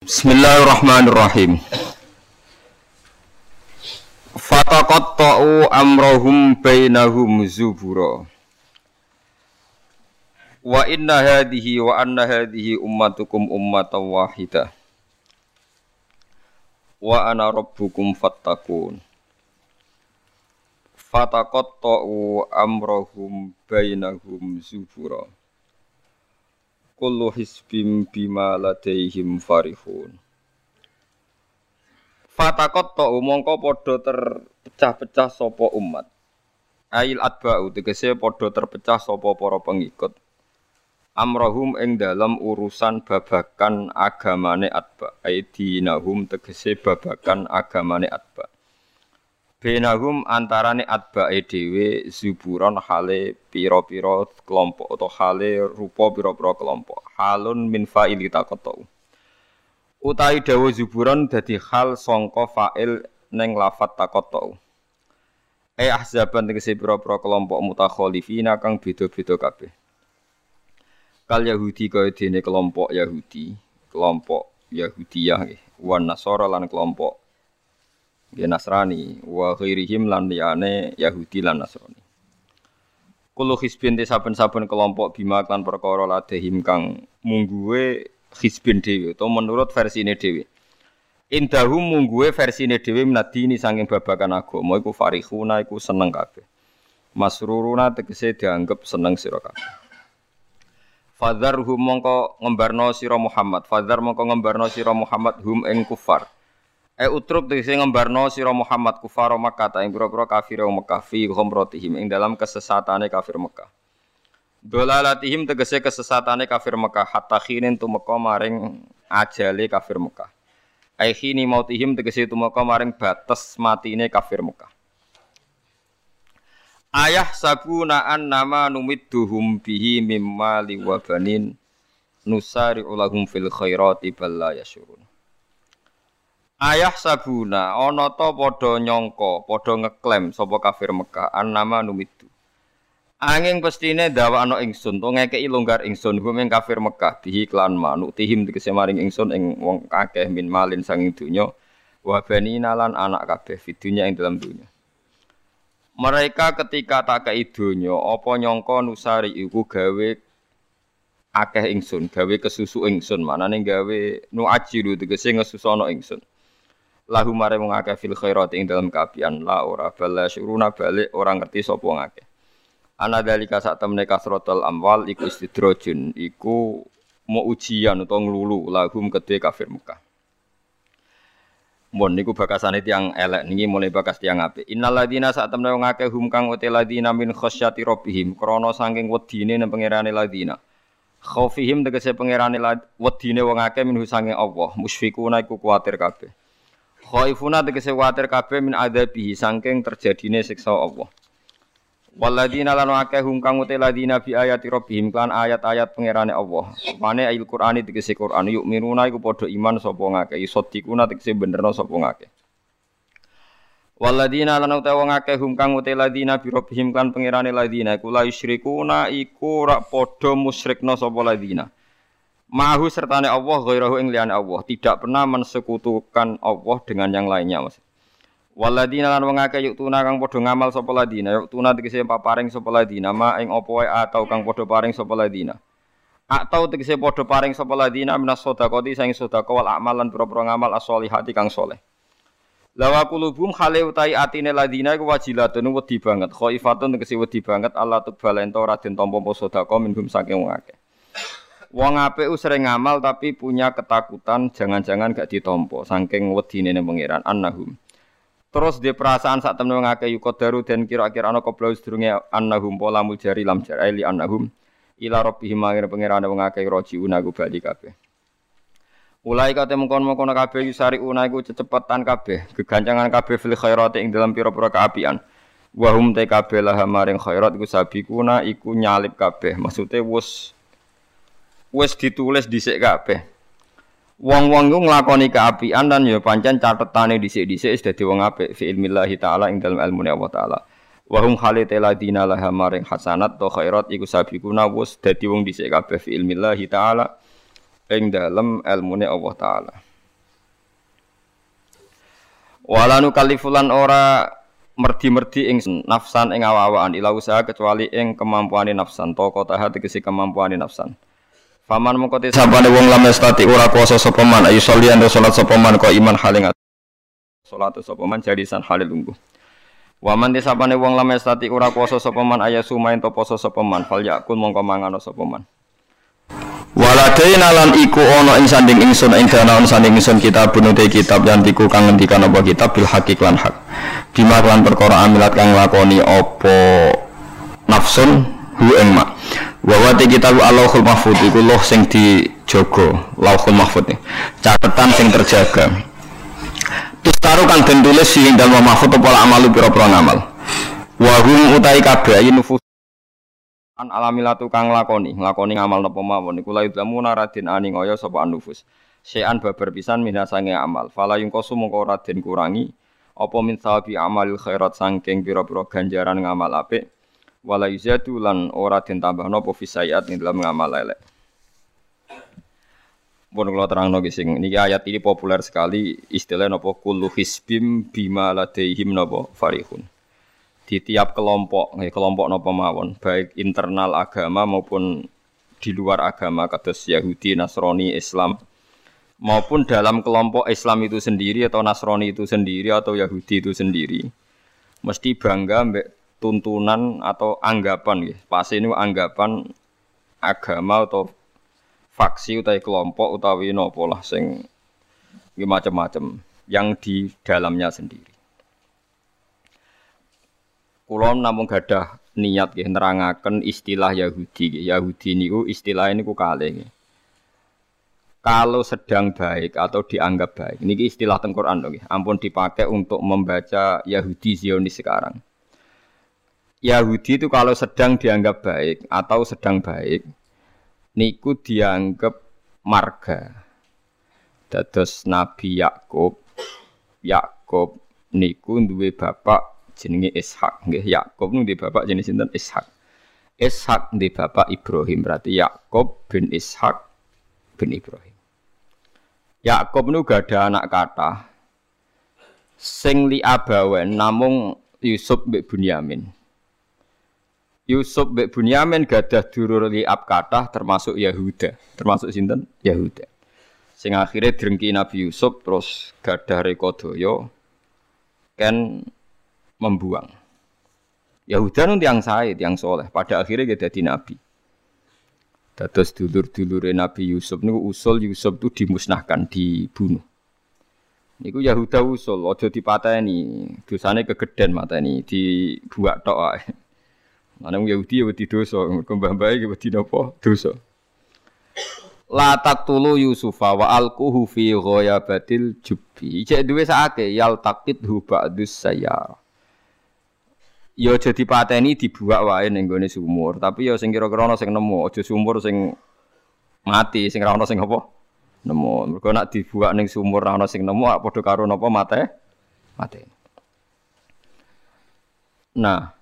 Bismillahirrahmanirrahim. Fataqatta'u amrahum bainahum zubura. Wa inna hadhihi wa anna hadhihi ummatukum ummatan wahidah. Wa ana rabbukum fattaqun. Fataqatta'u amrahum bainahum zubura kullu hisbim bima ladaihim farihun Fatakot to mongko padha terpecah-pecah sapa umat. Ail atba'u tegese padha terpecah sapa para pengikut. Amrohum ing dalam urusan babakan agamane atba aidinahum tegese babakan agamane atba Benahum antarane atbae dhewe zuburon hale pira-pira kelompok atau hale rupa pira-pira kelompok. Halun min fa'ili taqatu. Utai dawa zuburon dadi hal sangka fa'il ning lafat taqatu. E ahzaban tegese pira-pira kelompok mutakhalifina kang beda-beda kabeh. Kal Yahudi kaya dene kelompok Yahudi, kelompok Yahudiyah wan Nasara lan kelompok nggih Nasrani wa ghairihim lan liyane Yahudi lan Nasrani. Kulo hisbin te saben-saben kelompok bima lan perkara ladehim kang mungguwe hisbin dhewe atau menurut versine dhewe. Indahum mungguwe versine dhewe minadini saking babakan agama iku farihuna iku seneng kabeh. Masruruna tegese dianggap seneng sira kabeh. Fadzarhum mongko ngembarno sira Muhammad. Fadzar mongko ngembarno sira Muhammad hum ing kufar. E utruk tegese ngembarno sira Muhammad kufar Makkah ta ing pira-pira kafir Mekah fi ghamratihim ing dalam kesesatane kafir Mekah. Dolalatihim tegese kesesatane kafir Mekah hatta khinin tumeka maring ajale kafir Mekah. Ai khini mautihim tegese tumeka maring batas matine kafir Mekah. Ayah sabuna an nama numidduhum bihi mimma liwabanin nusari ulahum fil khairati bal la. Ayah sabuna ana ta padha nyangka, padha ngeklaim sapa kafir Mekah annama numitu. Anging pestine dawakno ingsun to ngekeki longgar ingsun hum ing kafir Mekah bihi klan manuk tihim tegese maring ingsun ing wong akeh min malin sanging donya wa banina lan anak kabeh fidunya ing dalam dunya. Mereka ketika tak kei donya apa nyangka nusari iku gawe akeh ingsun, gawe kesusu ingsun, manane gawe nu ajiru tegese ngesusono ingsun lahu mare wong akeh fil khairat ing dalam kapian la ora bala syuruna balik orang ngerti sapa wong akeh ana dalika sak temne kasratul amwal iku istidrajun iku mau ujian utawa nglulu lahum kedhe kafir Mekah Mun niku bakasane tiang elek niki mulai bakas tiang apik. Innal ladina sak temne wong akeh hum kang uti ladina min khasyati rabbihim krana saking wedine nang pangerane ladina. Khaufihim tegese pangerane wedine wong akeh min saking Allah, musfikuna iku kuwatir kabeh. Khaifuna tegese kuwatir kabeh min adzabihi saking terjadine siksa Allah. Waladina lan akeh hum kang uti ladina bi ayati rabbihim kan ayat-ayat pangerane Allah. Mane ayat Qur'ani tegese Qur'an yuk minuna iku padha iman sapa ngakeh isadikuna tegese benerno sapa ngakeh. Waladina lan uta wong akeh hum kang uti ladina bi rabbihim kan pangerane ladina iku la yusyrikuna iku ora padha musyrikna sapa ladina. Mahu sertane Allah ghairahu ing liyane Allah, tidak pernah mensekutukan Allah dengan yang lainnya, Mas. Waladina lan wong akeh yuk tuna kang padha ngamal sapa ladina, yuk tuna tegese paparing sapa ladina, ma ing apa wae atau kang padha paring sapa ladina. Atau tegese padha paring sapa ladina minas sedekati sing sedekah wal amalan pira-pira ngamal as-solihati kang soleh. Lawa kulubum khale utai atine ladina iku wajilatun wedi banget, khaifatun tegese wedi banget Allah tuqbal ento ora den tampa sedekah minhum saking wong akeh. Wong apik sering ngamal tapi punya ketakutan jangan-jangan gak ditompo saking wedine ning pangeran annahum. Terus dia perasaan saat temen wong akeh yuqadaru dan kira-kira ana qabla sedurunge annahum pola muljari lam jar li annahum ila rabbihim mangir pangeran wong akeh rajiuna ku bali kabeh. Mulai kate mengkon-mengkon kabeh yusari una iku cecepatan kabeh, gegancangan kabeh fil khairati ing dalam pira-pira kaapian. Wahum te kabeh lah maring khairat iku sabikuna iku nyalip kabeh. Maksude wis wis ditulis dhisik kabeh. Wong-wong iku nglakoni kaapian dan ya pancen catetane dhisik-dhisik wis dadi wong apik fi ilmillahi taala ing dalam ilmu Allah taala. Wahum khalite ladina laha maring hasanat to khairat iku sabikuna wis dadi wong dhisik kabeh fi ilmillahi taala ing dalam ilmune Allah taala. Walanu kalifulan ora merdi-merdi ing nafsan ing awa-awaan ila usaha kecuali ing kemampuane nafsan toko taha tegese kemampuane nafsan Faman mengko te sabane wong lam stati ora kuasa sapa man. Ayu sholian salat sapa man kok iman haling salat sapa man jadisan halil lungguh. Waman te sabane wong lam stati ora kuasa sapa man aya sumain to poso sapa man. Fal yakun mongko mangan sapa man. Waladaina lan iku ana ing sanding ingsun ing danaon sanding ingsun kitab bunute kitab yang tiku kang ngendikan apa kitab bil hakik lan hak. Bima lan perkara amilat kang lakoni apa nafsun hu ing mak. Wa kitab Allahul Mahfud iku loh sing dijaga, Lauhul Mahfud. Catetan sing terjaga. Tustaru kang den tulis sing dalem mahfud apa amalu pira-pira ngamal. Wa hum utai kabeh nufus an alamilatu kang lakoni lakoni ngamal napa mawon iku la yudlamu naradin ani ngoyo sapa anufus sean babar pisan minasange amal fala yungkosu mongko radin kurangi apa min sawabi amalil khairat sangking pira-pira ganjaran ngamal apik wala yuzatu lan ora den tambahno apa fisayat ing dalam ngamal elek. Pun kalau terang nongki sing niki ayat ini populer sekali istilah nopo kullu hisbim bima ladaihim nopo farihun. Di tiap kelompok, kelompok nopo mawon, baik internal agama maupun di luar agama, kados Yahudi, Nasrani, Islam, maupun dalam kelompok Islam itu sendiri atau Nasrani itu sendiri atau Yahudi itu sendiri, mesti bangga mbek tuntunan atau anggapan, ya. pasti ini anggapan agama atau faksi utawi kelompok utawi nopo lah sing macam-macam yang di dalamnya sendiri. Kulon namung gadah niat nggih nerangaken istilah Yahudi. Yahudi niku istilah niku kalih. Kalau sedang baik atau dianggap baik, ini istilah tengkoran dong, ampun dipakai untuk membaca Yahudi Zionis sekarang. Yahudi itu kalau sedang dianggap baik atau sedang baik, niku dianggap marga. Dados Nabi Yakub, Yakub niku duwe bapak jenenge Ishak. Nggih Yakub di bapak jenis sinten? Ishak. Ishak di bapak Ibrahim. Berarti Yakub bin Ishak bin Ibrahim. Yakub nu gak ada anak kata sing li abawen namung Yusuf mbek Bunyamin Yusuf mbek Bunyamin gadah durur li kata termasuk Yahuda termasuk sinten Yahuda sing akhirnya drengki Nabi Yusuf terus gadah rekodoyo kan membuang. Yahuda nun tiang saya, tiang soleh. Pada akhirnya dia jadi nabi. Dados dulur-dulur Nabi Yusuf niku usul Yusuf itu dimusnahkan, dibunuh. Niku Yahuda usul, ojo dipateni, dosane kegeden mateni, dibuat tok ae. Mana Yahudi ya wedi dosa, kembang baik ya wedi napa? Dosa. La taqtulu Yusufa wa alquhu fi ghayabatil jubbi. Cek duwe sakake yal taqithu ba'dus sayyara. ya aja dipateni dibuak wae ning gone sumur, tapi ya sing kira-kira ana sing nemu, aja sumur sing mati, sing ora sing apa? Nemu. Mergo nek dibuak ning sumur ora sing nemu, padha karo napa mate? Mate. Nah,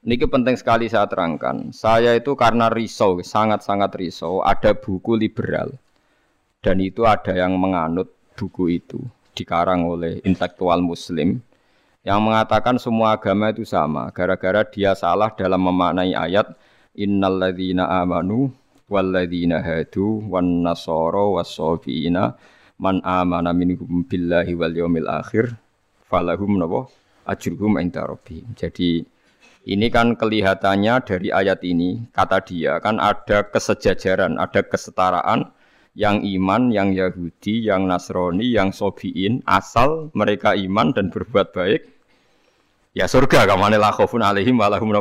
Niki penting sekali saya terangkan. Saya itu karena risau, sangat-sangat risau. Ada buku liberal dan itu ada yang menganut buku itu dikarang oleh intelektual Muslim yang mengatakan semua agama itu sama gara-gara dia salah dalam memaknai ayat innalladzina amanu walladzina hadu wan nasara wasofiina man amana minhum billahi wal yaumil akhir falahum nabo ajruhum inda rabbihim. Jadi ini kan kelihatannya dari ayat ini kata dia kan ada kesejajaran, ada kesetaraan yang iman, yang Yahudi, yang Nasrani, yang Sobiin, asal mereka iman dan berbuat baik, ya surga kamane la khaufun alaihim wa lahum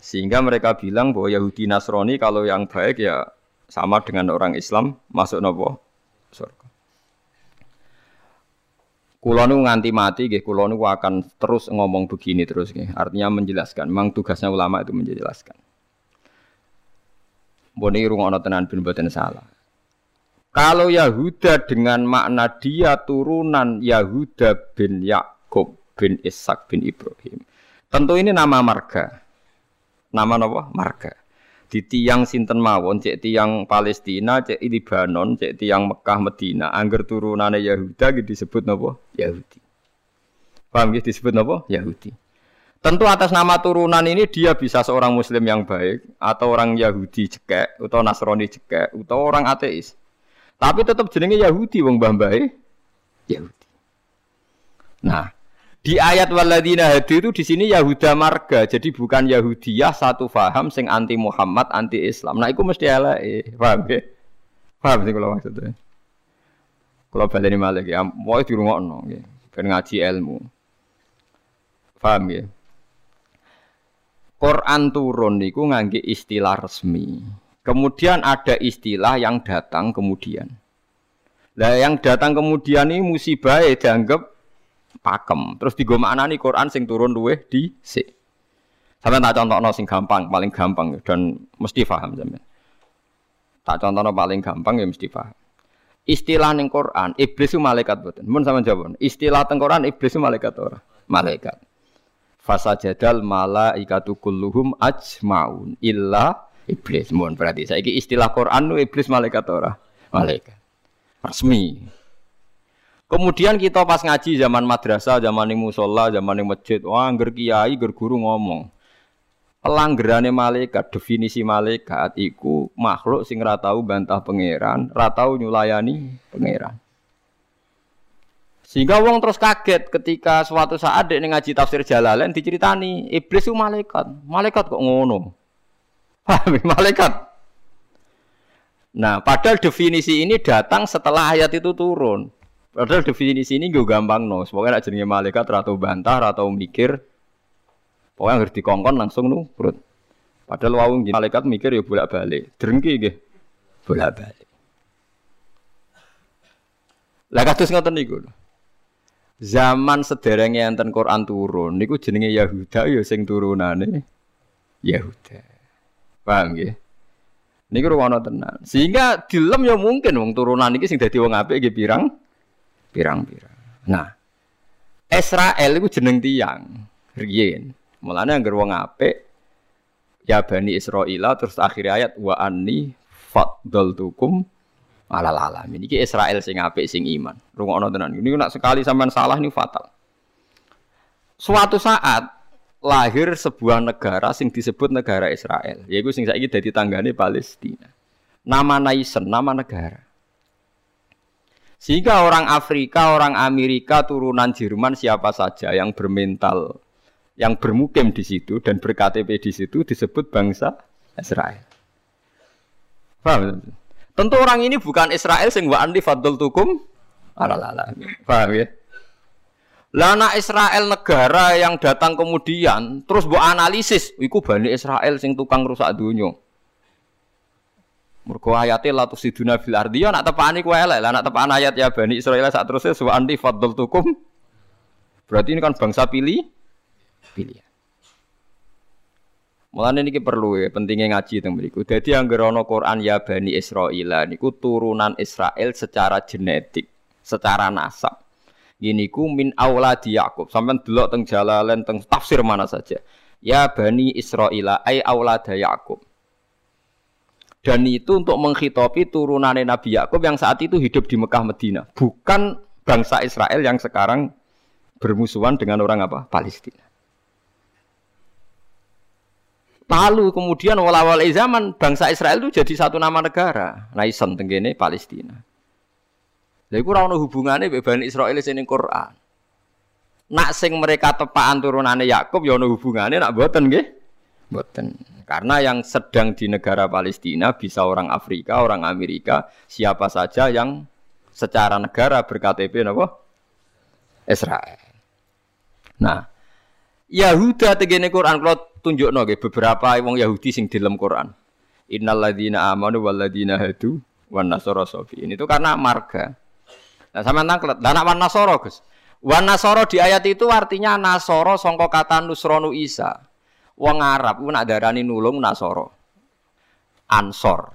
Sehingga mereka bilang bahwa Yahudi Nasrani kalau yang baik ya sama dengan orang Islam masuk nopo surga. Kulo nu nganti mati nggih kulo nu akan terus ngomong begini terus nggih. Artinya menjelaskan. Memang tugasnya ulama itu menjelaskan. Boni rungono tenan bin boten salah. Kalau Yahuda dengan makna dia turunan Yahuda bin Yakub bin Ishak bin Ibrahim. Tentu ini nama marga. Nama apa? Marga. Di tiang sinten mawon, cek tiang Palestina, cek Libanon, cek tiang Mekah Medina, angger turunane Yahuda gitu disebut napa? Yahudi. Paham gitu disebut apa? Yahudi. Tentu atas nama turunan ini dia bisa seorang muslim yang baik atau orang Yahudi cekek atau Nasrani cekek atau orang ateis. Tapi tetap jenenge Yahudi wong mbah Yahudi. Nah, di ayat waladina hadi itu di sini Yahuda marga, jadi bukan Yahudiyah satu faham sing anti Muhammad, anti Islam. Nah, itu mesti eh, paham ya? Paham sih kalau maksudnya. Kalau baleni malah ya, mau di rumah no, ya. ngaji ilmu. Paham ya? Quran turun niku ngangge istilah resmi. Kemudian ada istilah yang datang kemudian. Lah yang datang kemudian ini musibah ya dianggap pakem. Terus digo nih Quran sing turun luweh di si. Sampai tak contohno sing gampang, paling gampang dan mesti paham sampean. Tak contohno paling gampang ya mesti paham. Istilah ning Quran, iblis itu malaikat boten. Mun sama jawab. Istilah teng Quran iblis itu malaikat ora? Malaikat. Fasajadal malaikatu kulluhum ajmaun illa iblis. Mun berarti saiki istilah Quran nu iblis malaikat ora? Malaikat. Resmi. Kemudian kita pas ngaji zaman madrasah, zaman ning musola, zaman ning masjid, wah angger kiai, angger guru ngomong. Pelanggerane malaikat, definisi malaikat iku makhluk sing tau bantah pangeran, ora tau nyulayani pangeran. Sehingga wong terus kaget ketika suatu saat dek ngaji tafsir Jalalain diceritani iblis itu malaikat. Malaikat kok ngono? Paham malaikat? Nah, padahal definisi ini datang setelah ayat itu turun. Padahal definisi ini gue gampang no. Pokoknya nak jenenge malaikat atau bantah atau mikir. Pokoknya ngerti kongkon langsung nu perut. Padahal wawung malaikat mikir ya bolak balik. Drengki gitu. Bolak balik. Lah kados ngoten niku. Zaman sederenge enten Quran turun niku jenenge Yahuda ya sing turunane Yahuda. Paham nggih? Niku ruwono tenan. Sehingga dilem ya mungkin wong turunan iki sing dadi wong apik nggih pirang pirang-pirang. Nah, Israel itu jeneng tiang, riyen. Mulane anggere wong apik ya bani Israil terus akhir ayat wa anni faddaltukum alal alamin. Iki Israel sing apik sing iman. Rungokno tenan. Ini nak sekali sampean salah ini fatal. Suatu saat lahir sebuah negara sing disebut negara Israel. Yaitu sing saiki dadi tanggane Palestina. Nama Naisen, nama negara. Sehingga orang Afrika, orang Amerika, turunan Jerman siapa saja yang bermental, yang bermukim di situ dan berKTP di situ disebut bangsa Israel. Paham? Tentu orang ini bukan Israel sing wa anti fadl tukum alalala. Paham ya? Lana Israel negara yang datang kemudian terus bu analisis, iku bani Israel sing tukang rusak dunia. Mergo ayate la tusiduna fil ardi ya nak tepani kowe elek. Lah nak tepan ayat ya Bani Israil sak terusé su anti tukum. Berarti ini kan bangsa pilih pilihan. Mulane niki perlu ya pentingnya ngaji teng mriku. Dadi anggere ana Quran ya Bani Israil niku turunan Israel secara genetik, secara nasab. Gini ku min auladi Yakub. Sampeyan delok teng Jalalain teng tafsir mana saja. Ya Bani Israil ai aulada Yakub. Dan itu untuk menghitopi turunan Nabi Yakub yang saat itu hidup di Mekah Medina, bukan bangsa Israel yang sekarang bermusuhan dengan orang apa? Palestina. Lalu kemudian wala-wala zaman bangsa Israel itu jadi satu nama negara. Naisen tenggene Palestina. Lha iku ora ono hubungane mbek Bani Israil sing Quran. Nak sing mereka tepaan turunane Yakub ya ono hubungane nak mboten nggih. Mboten. Karena yang sedang di negara Palestina bisa orang Afrika, orang Amerika, siapa saja yang secara negara berKTP apa? Israel. Nah, Yahuda tegene Quran kalau tunjukno nggih beberapa wong Yahudi sing di dalam Quran. Innalladzina amanu walladzina hadu wan sofi. Ini itu karena marga. Nah, sama nangklet. Lah anak wan nasara, Gus. Wan nasara di ayat itu artinya nasoro sangka kata nusronu Isa. Wong Arab ku nak darani nulung Nasoro. Ansor.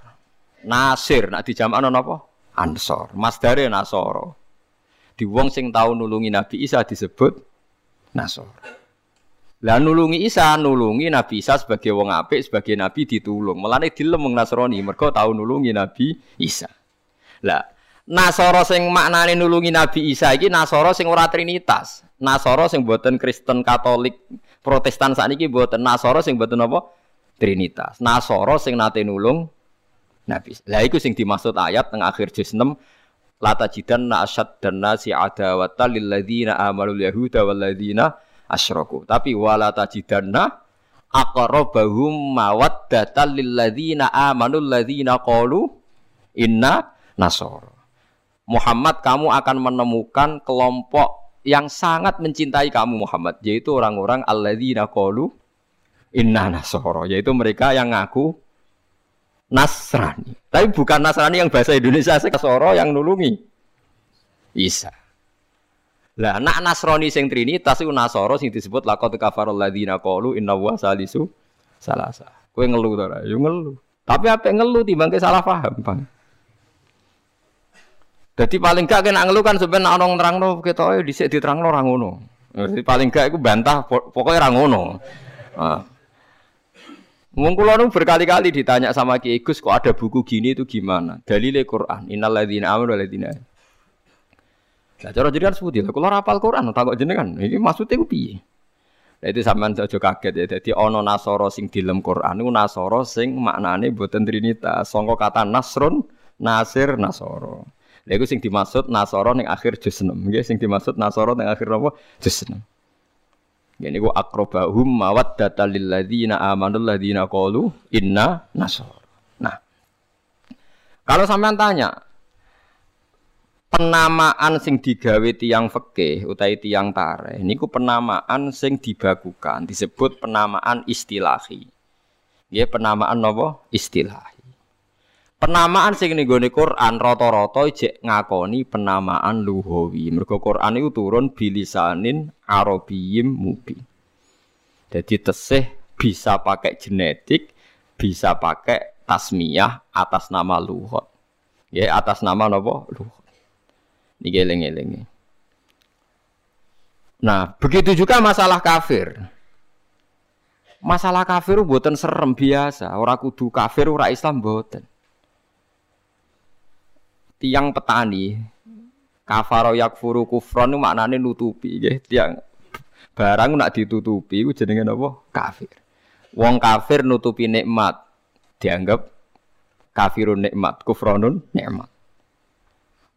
Nasir nak dijamakno napa? Ansor. Masdare Nasoro. Di wong sing tau nulungi Nabi Isa disebut Nasor. Lah nulungi Isa, nulungi Nabi Isa sebagai wong apik, sebagai nabi ditulung. Mulane dilem wong Nasrani mergo tau nulungi Nabi Isa. Lah Nasoro sing maknane nulungi Nabi Isa iki Nasoro sing ora trinitas. Nasoro sing buatan Kristen Katolik Protestan saat ini buatan Nasoro sing buatan apa? Trinitas. Nasoro sing nate nulung Nabi. Lah iku sing dimaksud ayat teng akhir juz 6 Lata jidan na asyad dan nasi adawata lilladzina amalul yahuda walladzina asyraku. Tapi wala tajidanna aqrabahum mawaddatan lilladzina amanul ladzina qalu inna nasara. Muhammad kamu akan menemukan kelompok yang sangat mencintai kamu Muhammad yaitu orang-orang alladzina qalu inna nasara yaitu mereka yang ngaku Nasrani. Tapi bukan Nasrani yang bahasa Indonesia Nasoro yang nulungi. Isa. Lah nak Nasrani sing Trinitas iku Nasoro sing disebut laqad kafarul ladzina qalu inna wa salisu salasa. Kowe ngeluh to ora? Yo ngeluh. Tapi apa ngeluh timbang salah paham, Bang. Jadi paling gak kena ngeluh kan sebenarnya orang nerangno ketoke dhisik diterangno ora ngono. Jadi paling gak iku bantah pokoknya ora ngono. Nah. Wong kula berkali-kali ditanya sama Ki Gus kok ada buku gini itu gimana? Dalile Quran. Innal ladzina amanu wal ladzina Nah, cara jenengan sebuti lah. Kalau rapal Quran, takut jenengan. Ini maksudnya ku piye? Itu sampean aja kaget ya. Jadi ono nasoro sing dilem Quran itu nasoro sing maknane boten trinitas. Sangka kata nasrun, nasir, nasoro. Lha sing dimaksud nasoro ning akhir juz 6. Nggih, sing dimaksud nasoro ning akhir apa? Juz 6. Ya niku akrobahum mawaddata lil ladzina amanul ladzina qalu inna nasara. Nah. Kalau sampean tanya, penamaan sing digawe tiang fikih utai tiang tare niku penamaan sing dibakukan disebut penamaan istilahi ya penamaan nopo istilahi penamaan sing ning gone Quran rata-rata jek ngakoni penamaan luhawi mergo Quran itu turun bilisanin arabiyyim mubin jadi tesih bisa pakai genetik bisa pakai tasmiyah atas nama luhut ya atas nama nopo luhut ini geleng-geleng. Nah, begitu juga masalah kafir. Masalah kafir buatan serem biasa. Orang kudu kafir, orang Islam buatan. Tiang petani, kafaro yakfuru kufron itu maknanya nutupi. Ya. Tiang barang nak ditutupi itu jenenge apa? Kafir. Wong kafir nutupi nikmat dianggap kafirun nikmat, kufronun nikmat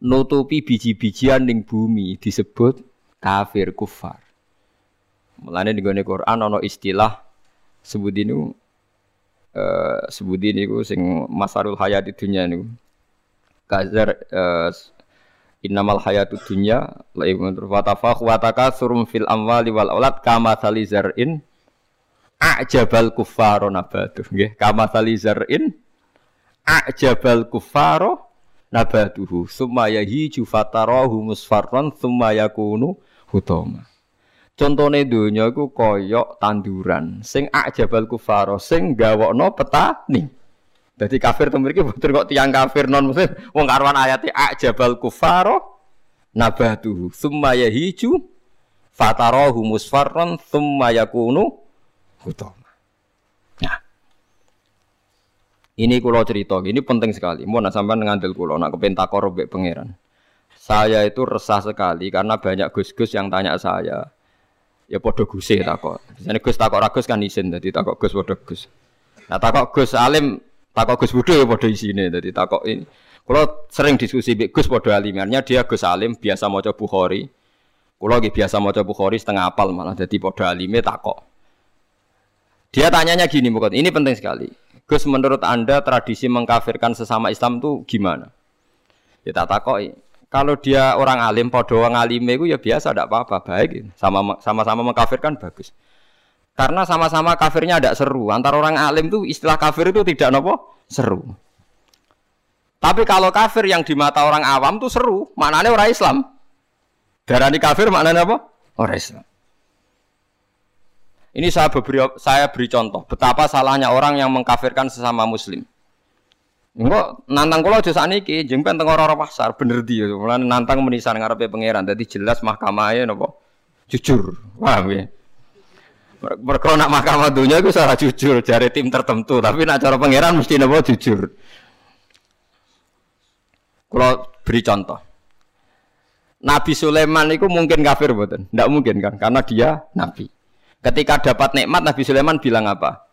nutupi biji-bijian ning bumi disebut kafir kufar. Mulane di Quran ana istilah sebut ini uh, sebut ini sing masarul hayat di dunia niku. Kazar uh, innamal hayatu dunya laibun wa tafakh wa takatsurum fil amwali wal aulad kama salizar'in a'jabal kuffaro nabatu nggih kama salizar'in a'jabal kuffaro nabatuhu summa yahiju fatarahu musfarran summa yakunu hutama. Contone donya iku kaya tanduran. Sing ajabal kufaro sing gawokno petani dadi kafir to mriki boten kok tiang kafir non muslim wong karuan ayate ajabal kufaro nabatuhu summa yahiju fatarahu musfarran summa yakunu hutama Ini kulo cerita, ini penting sekali. Mau nak sampai ngandel kulo, nak kepentak robek pangeran. Saya itu resah sekali karena banyak gus-gus yang tanya saya. Ya podo guse takok. Misalnya gus takok ragus kan izin, jadi takok gus podo gus. Nah takok gus alim, takok gus budo ya podo isine, jadi takok ini. Kulo sering diskusi bik gus podo alimarnya dia gus alim biasa mau coba bukhori. Kulo lagi biasa mau coba bukhori setengah apal malah jadi podo alime takok. Dia tanyanya gini, bukan ini penting sekali. Gus menurut Anda tradisi mengkafirkan sesama Islam itu gimana? Ya tak takoi. Kalau dia orang alim, podo orang alim itu ya biasa, tidak apa-apa, baik. Sama sama mengkafirkan bagus. Karena sama-sama kafirnya tidak seru. Antara orang alim itu istilah kafir itu tidak nopo seru. Tapi kalau kafir yang di mata orang awam tuh seru, maknanya orang Islam. Darani kafir maknanya apa? Orang Islam. Ini saya beri, saya beri contoh betapa salahnya orang yang mengkafirkan sesama muslim. Enggak nantang kula aja sakniki jeng teng ora-ora pasar bener di Mulane nantang menisan ngarepe pangeran dadi jelas mahkamahe napa jujur. Paham ya? Mereka nak mahkamah dunia itu salah jujur jari tim tertentu, tapi nak cara pangeran mesti napa jujur. Kalau beri contoh. Nabi Sulaiman itu mungkin kafir betul? Tidak mungkin kan? Karena dia nabi. Ketika dapat nikmat Nabi Sulaiman bilang apa?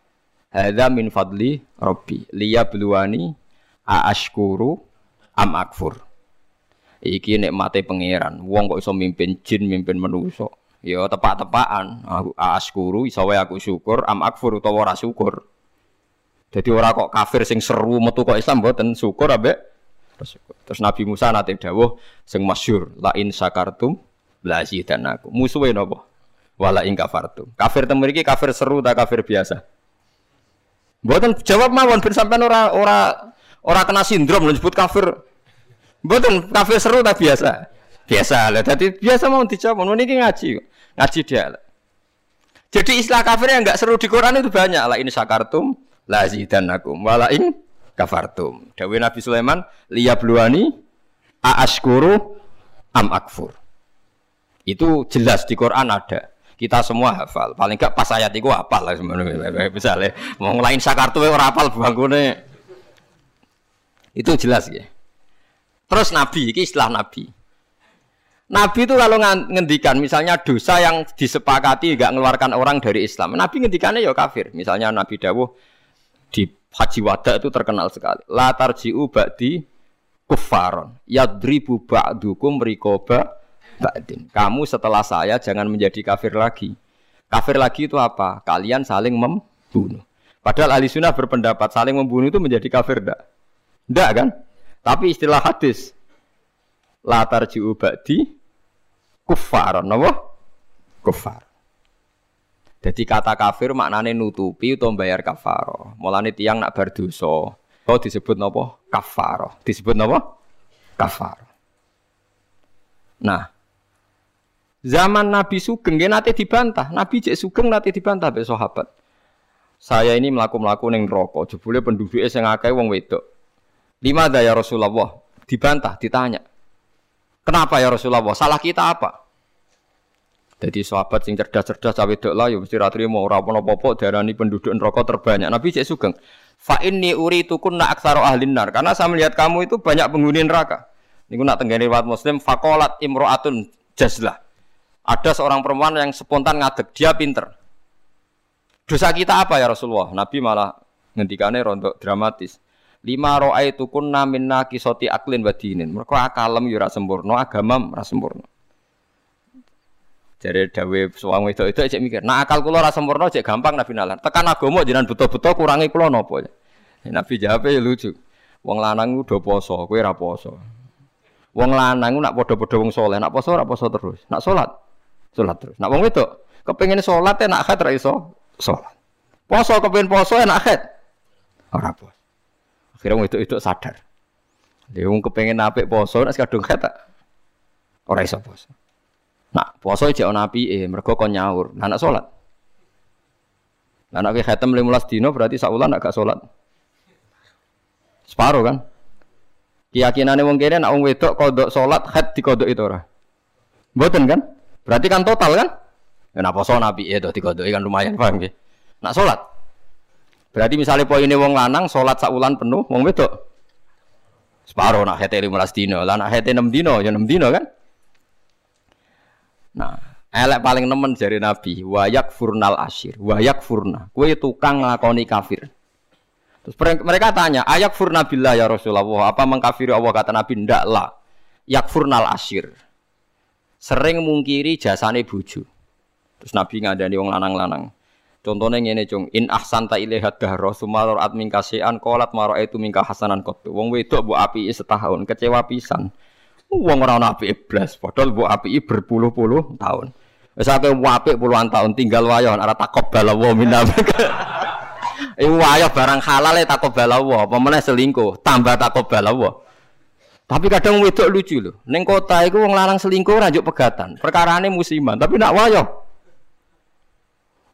Hadza min fadli Rabbi liya bluwani aashkuru am akfur. Iki nikmate pangeran. Wong kok iso mimpin jin, mimpin manusa. Ya tepak-tepakan. Aku aashkuru iso wae aku syukur, am akfur utawa ora syukur. Jadi ora kok kafir sing seru metu kok Islam mboten syukur ambek Terus Nabi Musa nate dawuh sing masyhur la in syakartum la aku. Musuhe napa? Wala in kafartum. Kafir temu iki kafir seru ta kafir biasa? Mboten jawab mawon ben sampean ora ora ora kena sindrom disebut kafir. Mboten kafir seru ta biasa? Biasa lah. Jadi biasa mau dijawab. Mau niki ngaji. Ngaji dia. Jadi istilah kafir yang enggak seru di Quran itu banyak. La in syakartum la aku. Wala in kafartum. Dawe Nabi Sulaiman liyabluwani aaskuru am akfur. Itu jelas di Quran ada. Kita semua hafal. Paling enggak pas ayat itu hafal lah sebenarnya. Misalnya mau ngelain sakartu ora hafal bangkune. Itu jelas ya. Terus Nabi, ini istilah Nabi. Nabi itu kalau ngendikan misalnya dosa yang disepakati nggak mengeluarkan orang dari Islam. Nabi ngendikannya ya kafir. Misalnya Nabi Dawuh di Haji Wada itu terkenal sekali. La tarji'u ba'di kuffaron. Yadribu ba'dukum rikoba ba'din. Kamu setelah saya jangan menjadi kafir lagi. Kafir lagi itu apa? Kalian saling membunuh. Padahal ahli sunnah berpendapat saling membunuh itu menjadi kafir enggak? Enggak kan? Tapi istilah hadis la tarji'u ba'di kuffaron. Apa? Kuffar. Jadi kata kafir maknane nutupi atau bayar kafaro. Mulane tiang nak berdosa, kau disebut nopo kafaro. Disebut nopo kafaro. Nah, zaman Nabi Sugeng dia nanti dibantah. Nabi cek Sugeng nanti dibantah be sahabat. Saya ini melaku-melaku neng rokok. Jebule penduduknya sing akeh wong wedok. Lima ya Rasulullah. Dibantah, ditanya. Kenapa ya Rasulullah? Salah kita apa? Jadi sahabat sing cerdas-cerdas cawe dok lah, ya mesti ratri mau rapon apa-apa darani penduduk neraka terbanyak. Nabi cek sugeng. Fa inni uritukun nak aksaro ahlin nar. Karena saya melihat kamu itu banyak penghuni neraka. Niku nak tenggene riwayat Muslim fakolat imro'atun jazlah. Ada seorang perempuan yang spontan ngadeg, dia pinter. Dosa kita apa ya Rasulullah? Nabi malah ngendikane rontok dramatis. Lima roa itu kun naminna kisoti aklin badinin. Mereka akalem yura sempurna, agama ora sempurna. Jadi dawe suami itu itu cek mikir. Nah akal kulo rasa sempurna cek gampang nabi nalar. Tekan agama jangan betul-betul kurangi kulo nopo. Ya, nabi jawab ya lucu. Wong lanang udah poso, kue ra poso. Wong lanang nak podo-podo wong soleh, nak poso ra poso terus. Nak sholat, sholat terus. Nak wong kepengen sholat ya nak khat ra iso. Poso kepengen poso ya nak khat. Ora poso. Akhirnya itu itu sadar. Dia wong kepengen apik poso, nak sekadung khat ora iso poso. Nak poso cek ana apike, mergo kon nyaur. Nah, nak salat. Nah, nak khatam 15 dino berarti saulan nak gak salat. Separo kan? Keyakinane wong kene nak wong wedok kodok salat khat dikodok itu ora. Mboten kan? Berarti kan total kan? Ya nak poso nabi itu dikodoki kan lumayan paham. Nak salat. Berarti misalnya poinnya wong lanang salat saulan penuh, wong wedok separo nak hete 15 dino, lah nak 6 dino ya 6 dino kan? Nah, elek paling nemen jari Nabi, wayak furnal asyir, wayak furna. Kue tukang ngakoni kafir. Terus mereka tanya, ayak furna billah ya Rasulullah, apa mengkafiri Allah kata Nabi? Ndak lah. Yak furnal asyir. Sering mungkiri jasane buju. Terus Nabi ngadani wong lanang-lanang. Contohnya ngene cung, in ahsanta ilaihat dahra sumalor at mingkasean kolat maro itu mingka hasanan kotu. Wong wedok bu api setahun, kecewa pisan. Wong ora ana apike blas, padahal mbok apiki berpuluh-puluh tahun. Wis akeh apik puluhan tahun tinggal wayo ora takok balawa minna. Iku wayo barang halal e takok balawa, apa meneh selingkuh, tambah takok balawa. Tapi kadang wedok lucu lho. Ning kota iku wong larang selingkuh ora njuk pegatan. Perkarane musiman, tapi nak wayo.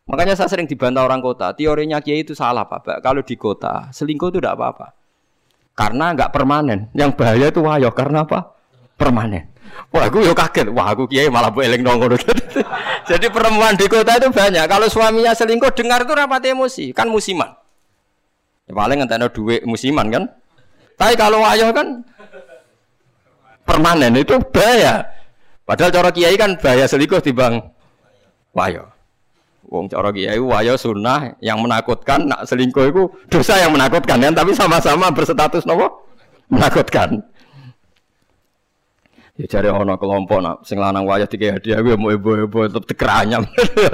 Makanya saya sering dibantah orang kota. Teorinya Kiai itu salah, Pak. Kalau di kota, selingkuh itu tidak apa-apa. Karena nggak permanen. Yang bahaya itu wayo. Karena apa? permanen. Wah, aku yo kaget. Wah, aku kiai malah bu eling nongol. Jadi perempuan di kota itu banyak. Kalau suaminya selingkuh, dengar itu rapat emosi. Kan musiman. Ya, paling ada duit musiman kan. Tapi kalau ayah kan permanen itu bahaya. Padahal cara kiai kan bahaya selingkuh bang wayo. Wong cara kiai wayo sunnah yang menakutkan nak selingkuh itu dosa yang menakutkan kan tapi sama-sama berstatus nopo menakutkan. Ya cari ono kelompok nak sing lanang wayo tiga hadiah gue mau ibu-ibu tetep tekeranyam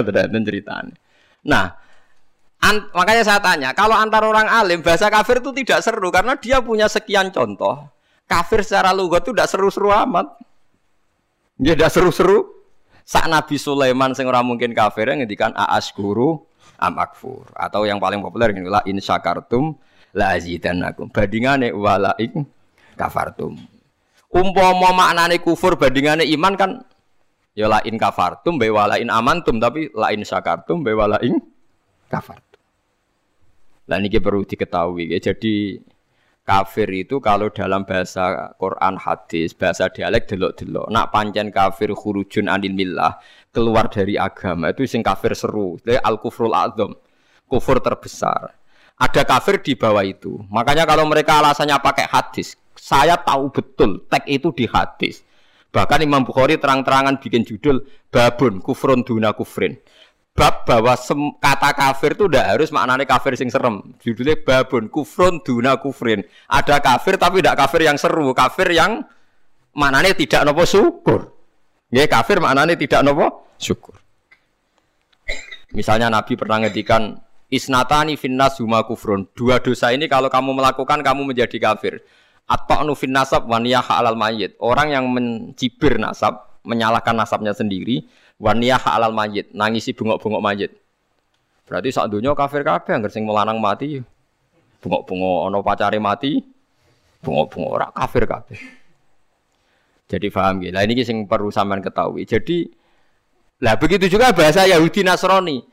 dan ceritanya. Nah, an, makanya saya tanya, kalau antar orang alim bahasa kafir itu tidak seru karena dia punya sekian contoh. Kafir secara lugat itu tidak seru-seru amat. Dia tidak seru-seru. Saat Nabi Sulaiman sing ora mungkin kafir ngendikan aas guru amakfur atau yang paling populer ini la in syakartum la azidannakum. Bandingane wala in kafartum. Umpama maknane kufur bandingane iman kan ya la in kafartum be wala in amantum tapi la in syakartum be wala in kafartum. Lah niki perlu diketahui ya. Jadi kafir itu kalau dalam bahasa Quran hadis, bahasa dialek delok-delok. Nak pancen kafir khurujun anil millah, keluar dari agama itu sing kafir seru. Jadi al kufrul azam, kufur terbesar. Ada kafir di bawah itu. Makanya kalau mereka alasannya pakai hadis, saya tahu betul teks itu di hadis. Bahkan Imam Bukhari terang-terangan bikin judul babun kufrun duna kufrin bab bahwa kata kafir itu tidak harus maknanya kafir sing serem. Judulnya babun kufrun duna kufrin. Ada kafir tapi tidak kafir yang seru, kafir yang maknanya tidak nopo syukur. Ya kafir maknanya tidak nopo syukur. Misalnya Nabi pernah ngedikan isnatani finnas huma kufrun. Dua dosa ini kalau kamu melakukan kamu menjadi kafir. Atau nu nasab waniyah alal mayit. Orang yang mencibir nasab, menyalahkan nasabnya sendiri, waniyah alal mayit, nangisi bungok-bungok mayit. Berarti saat dunia kafir kabeh anggar sing melanang mati. Bungok-bungok ono pacare mati. Bungok-bungok ora kafir kabeh. Jadi paham gitu. Lah ini sing perlu sampean ketahui. Jadi lah begitu juga bahasa Yahudi Nasrani.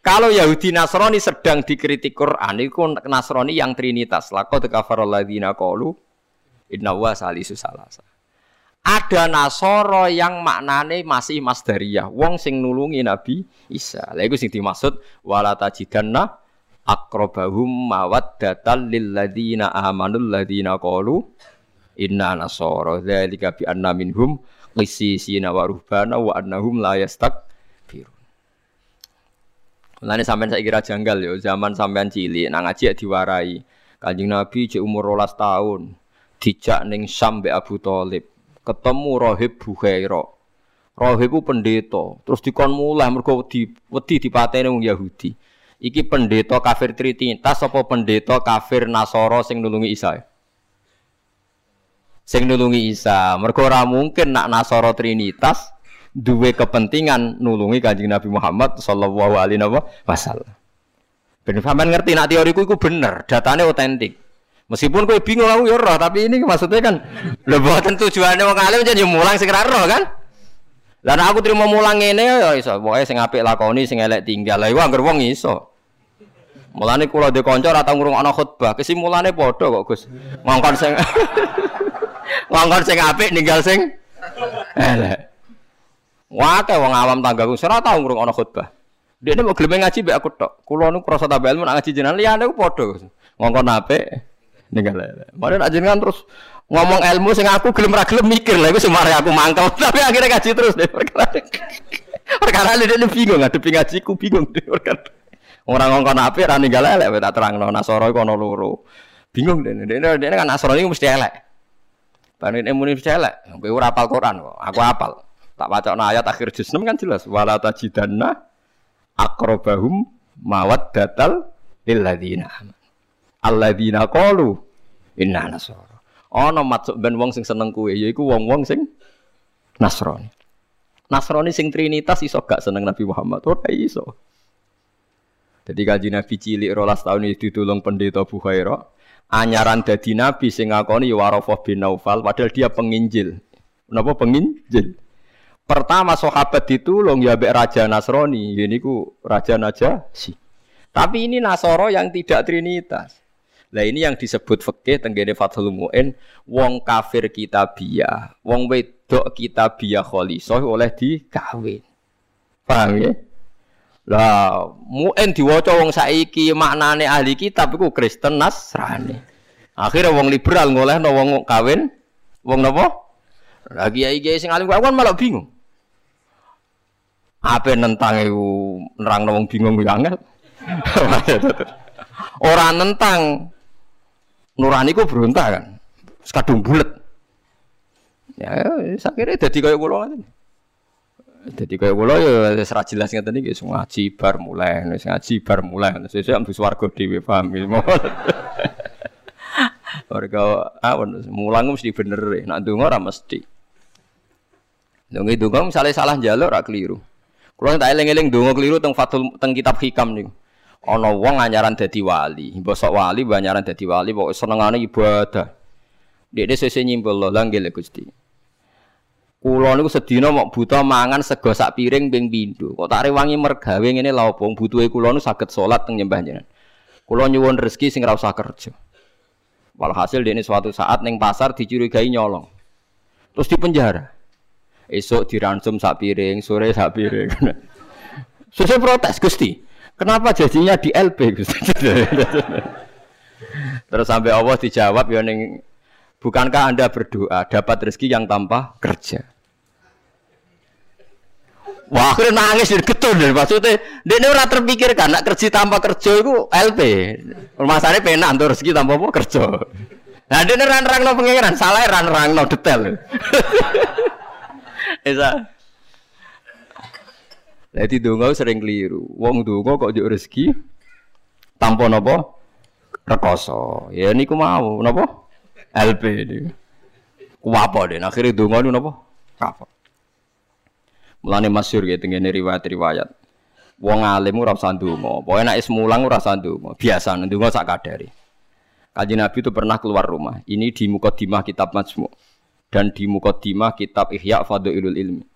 Kalau Yahudi Nasrani sedang dikritik Quran, itu Nasrani yang trinitas. Laqad kafarul ladzina qalu inna wa salisu salasa. Ada Nasoro yang maknane masih masdariyah, wong sing nulungi Nabi Isa. Lha iku sing dimaksud wala tajidanna aqrabahum mawaddatal lil ladzina amanul ladzina qalu inna nasara dzalika bi anna minhum qissisina wa ruhbana wa annahum la yastakbirun. Lane sampean saiki kira janggal yo, zaman sampean cilik nang ngaji diwarai. Kanjeng Nabi cek umur 12 tahun, dijak ning Syam Abu Thalib ketemu rohib Bukhaira. Rohib ku pendeta, terus dikon mulai mergo di wedi dipateni wong Yahudi. Iki pendeta kafir Trinitas apa pendeta kafir Nasara sing nulungi Isa? Sing nulungi Isa. Mergo ora mungkin nak Nasara Trinitas duwe kepentingan nulungi Kanjeng Nabi Muhammad sallallahu alaihi wasallam. Ben ngerti nak teoriku iku bener, datane otentik. Meskipun kowe bingung aku ya roh, tapi ini maksudnya kan lho mboten tujuane wong alim jadi mulang sing roh kan. Lah aku terima mulang ngene ya iso, pokoke sing apik lakoni sing elek tinggal. Lah iku anggere wong iso. Mulane kula de kanca ora tau ngrungokno khutbah, kesimulane padha kok Gus. Ngongkon sing ngongkon sing apik ninggal sing elek. Wah, wong awam tanggaku ora tau ngrungokno khutbah. Dia ini mau gelem ngaji be aku tok. Kulo nu krasa tambah ngaji jenengan liyane ku padha. Ngongkon apik ninggal lele. Mari nak jenengan terus ngomong ilmu sing aku gelem ra gelem mikir lah iku semare aku mangkel. Tapi akhirnya ngaji terus deh perkara. perkara ini bingung ngadepi ngajiku bingung deh perkara. Orang ngongkon api ra ninggal lele tak terangno Nasara iku ana loro. Bingung deh. Dene dene kan Nasara iku mesti elek. Panen muni mesti elek. Kowe ora hafal Quran kok. Aku hafal. Tak wacana ayat akhir juz 6 kan jelas wala tajidanna aqrabahum mawaddatal lil ladzina alladzina qalu inna nasara. Ana maksud ben wong sing seneng kuwe yaiku wong-wong sing Nasrani. Nasrani sing trinitas iso gak seneng Nabi Muhammad ora iso. Jadi kaji Nabi cilik rolas tahun itu ditulung pendeta Bukhaira. Anyaran dadi Nabi sing ngakoni ya Warafah bin Naufal padahal dia penginjil. Kenapa penginjil? Pertama sahabat ditulung ya mbek Raja Nasrani, ini ku Raja Najasyi. Tapi ini Nasoro yang tidak trinitas. Lah ini yang disebut fikih tenggene Fathul Muin, wong kafir kitabiah, wong wedok kitabiah khalisah oleh dikawin. Paham ya? Lah, Muin diwaca wong saiki maknane ahli kitab iku Kristen Nasrani. Akhirnya wong liberal ngolehno wong kawin wong napa? Lagi kiai kiai sing alim kan malah bingung. Apa nentang itu nerang wong bingung ya. Orang nentang nurani ku berontak kan. Sekadung bulet. Ya, saya kira jadi kayak kula kan. Jadi kayak kula ya ra jelas ngeten iki ngaji bar mulai, wis ngaji bar mulai. Sesuk ambus warga dhewe paham iki. Warga awon mulang mesti bener, nak ndonga ora mesti. Ndonga ndonga misalnya salah njaluk ora keliru. Kulo tak eling-eling donga keliru teng Fatul kitab hikam niku. Ana wong anyaran dadi wali, bosok wali banyaran dadi wali pokoke senengane ibadah. Dekne sese nyimpul lho langgil Gusti. Kulo niku sedina mok buta mangan sego sak piring ping pindho. Kok tak rewangi mergawe ngene lha opo butuhe kulo nu saged salat teng nyembah jenengan. Kulo nyuwun rezeki sing usah kerja. Walhasil dekne suatu saat ning pasar dicurigai nyolong. Terus di penjara. Esok diransum sak piring, sore sak piring. Sesuai protes Gusti. Kenapa jadinya di LP Gusti? Terus sampai Allah dijawab ya ning bukankah Anda berdoa dapat rezeki yang tanpa kerja? Wah, akhirnya nangis dan getun dan maksudnya dia ini orang terpikirkan nak kerja tanpa kerja itu LP. Masalahnya penak untuk rezeki tanpa apa kerja. Nah dia ini ran-rang no pengiran, salah ran-rang no detail. Esa. Jadi donga sering keliru. Wong donga kok njuk rezeki tanpa napa? Rekoso. Ya niku mau napa? LP niku. Ku apa deh? Akhirnya donga niku napa? Kapok. Mulane masyhur ya tengene riwayat-riwayat. Wong alim ora usah ndonga. Pokoke nek is mulang ora usah ndonga. Biasa ndonga sak kadare. Kanjeng Nabi itu pernah keluar rumah. Ini di mukadimah kitab Majmu' dan di mukadimah kitab Ihya Fadlul Ilmi.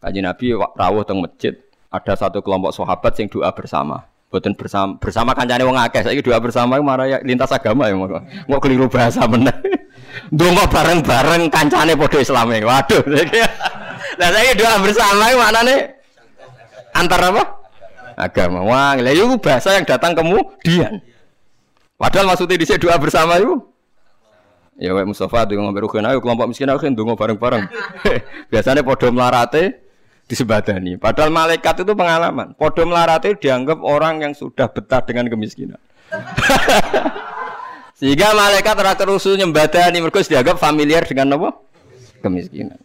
Kanjeng Nabi rawuh teng masjid, ada satu kelompok sahabat yang doa bersama. Boten bersama bersama kancane wong akeh. Saiki doa bersama marah ya lintas agama ya mau. Mau keliru bahasa meneh. Donga bareng-bareng kancane padha Islame. Waduh. Lah saiki doa bersama maknane antar apa? Agama. Wah, lha itu bahasa yang datang kemudian. Padahal maksudnya di doa bersama itu Ya wae Mustafa ngombe rugen ayo kelompok miskin ayo ndonga bareng-bareng. Biasanya podo melarate disebadani. Padahal malaikat itu pengalaman. Podo melarate dianggap orang yang sudah betah dengan kemiskinan. Sehingga malaikat ora kerusu nyembadani mergo dianggap familiar dengan apa? Kemiskinan.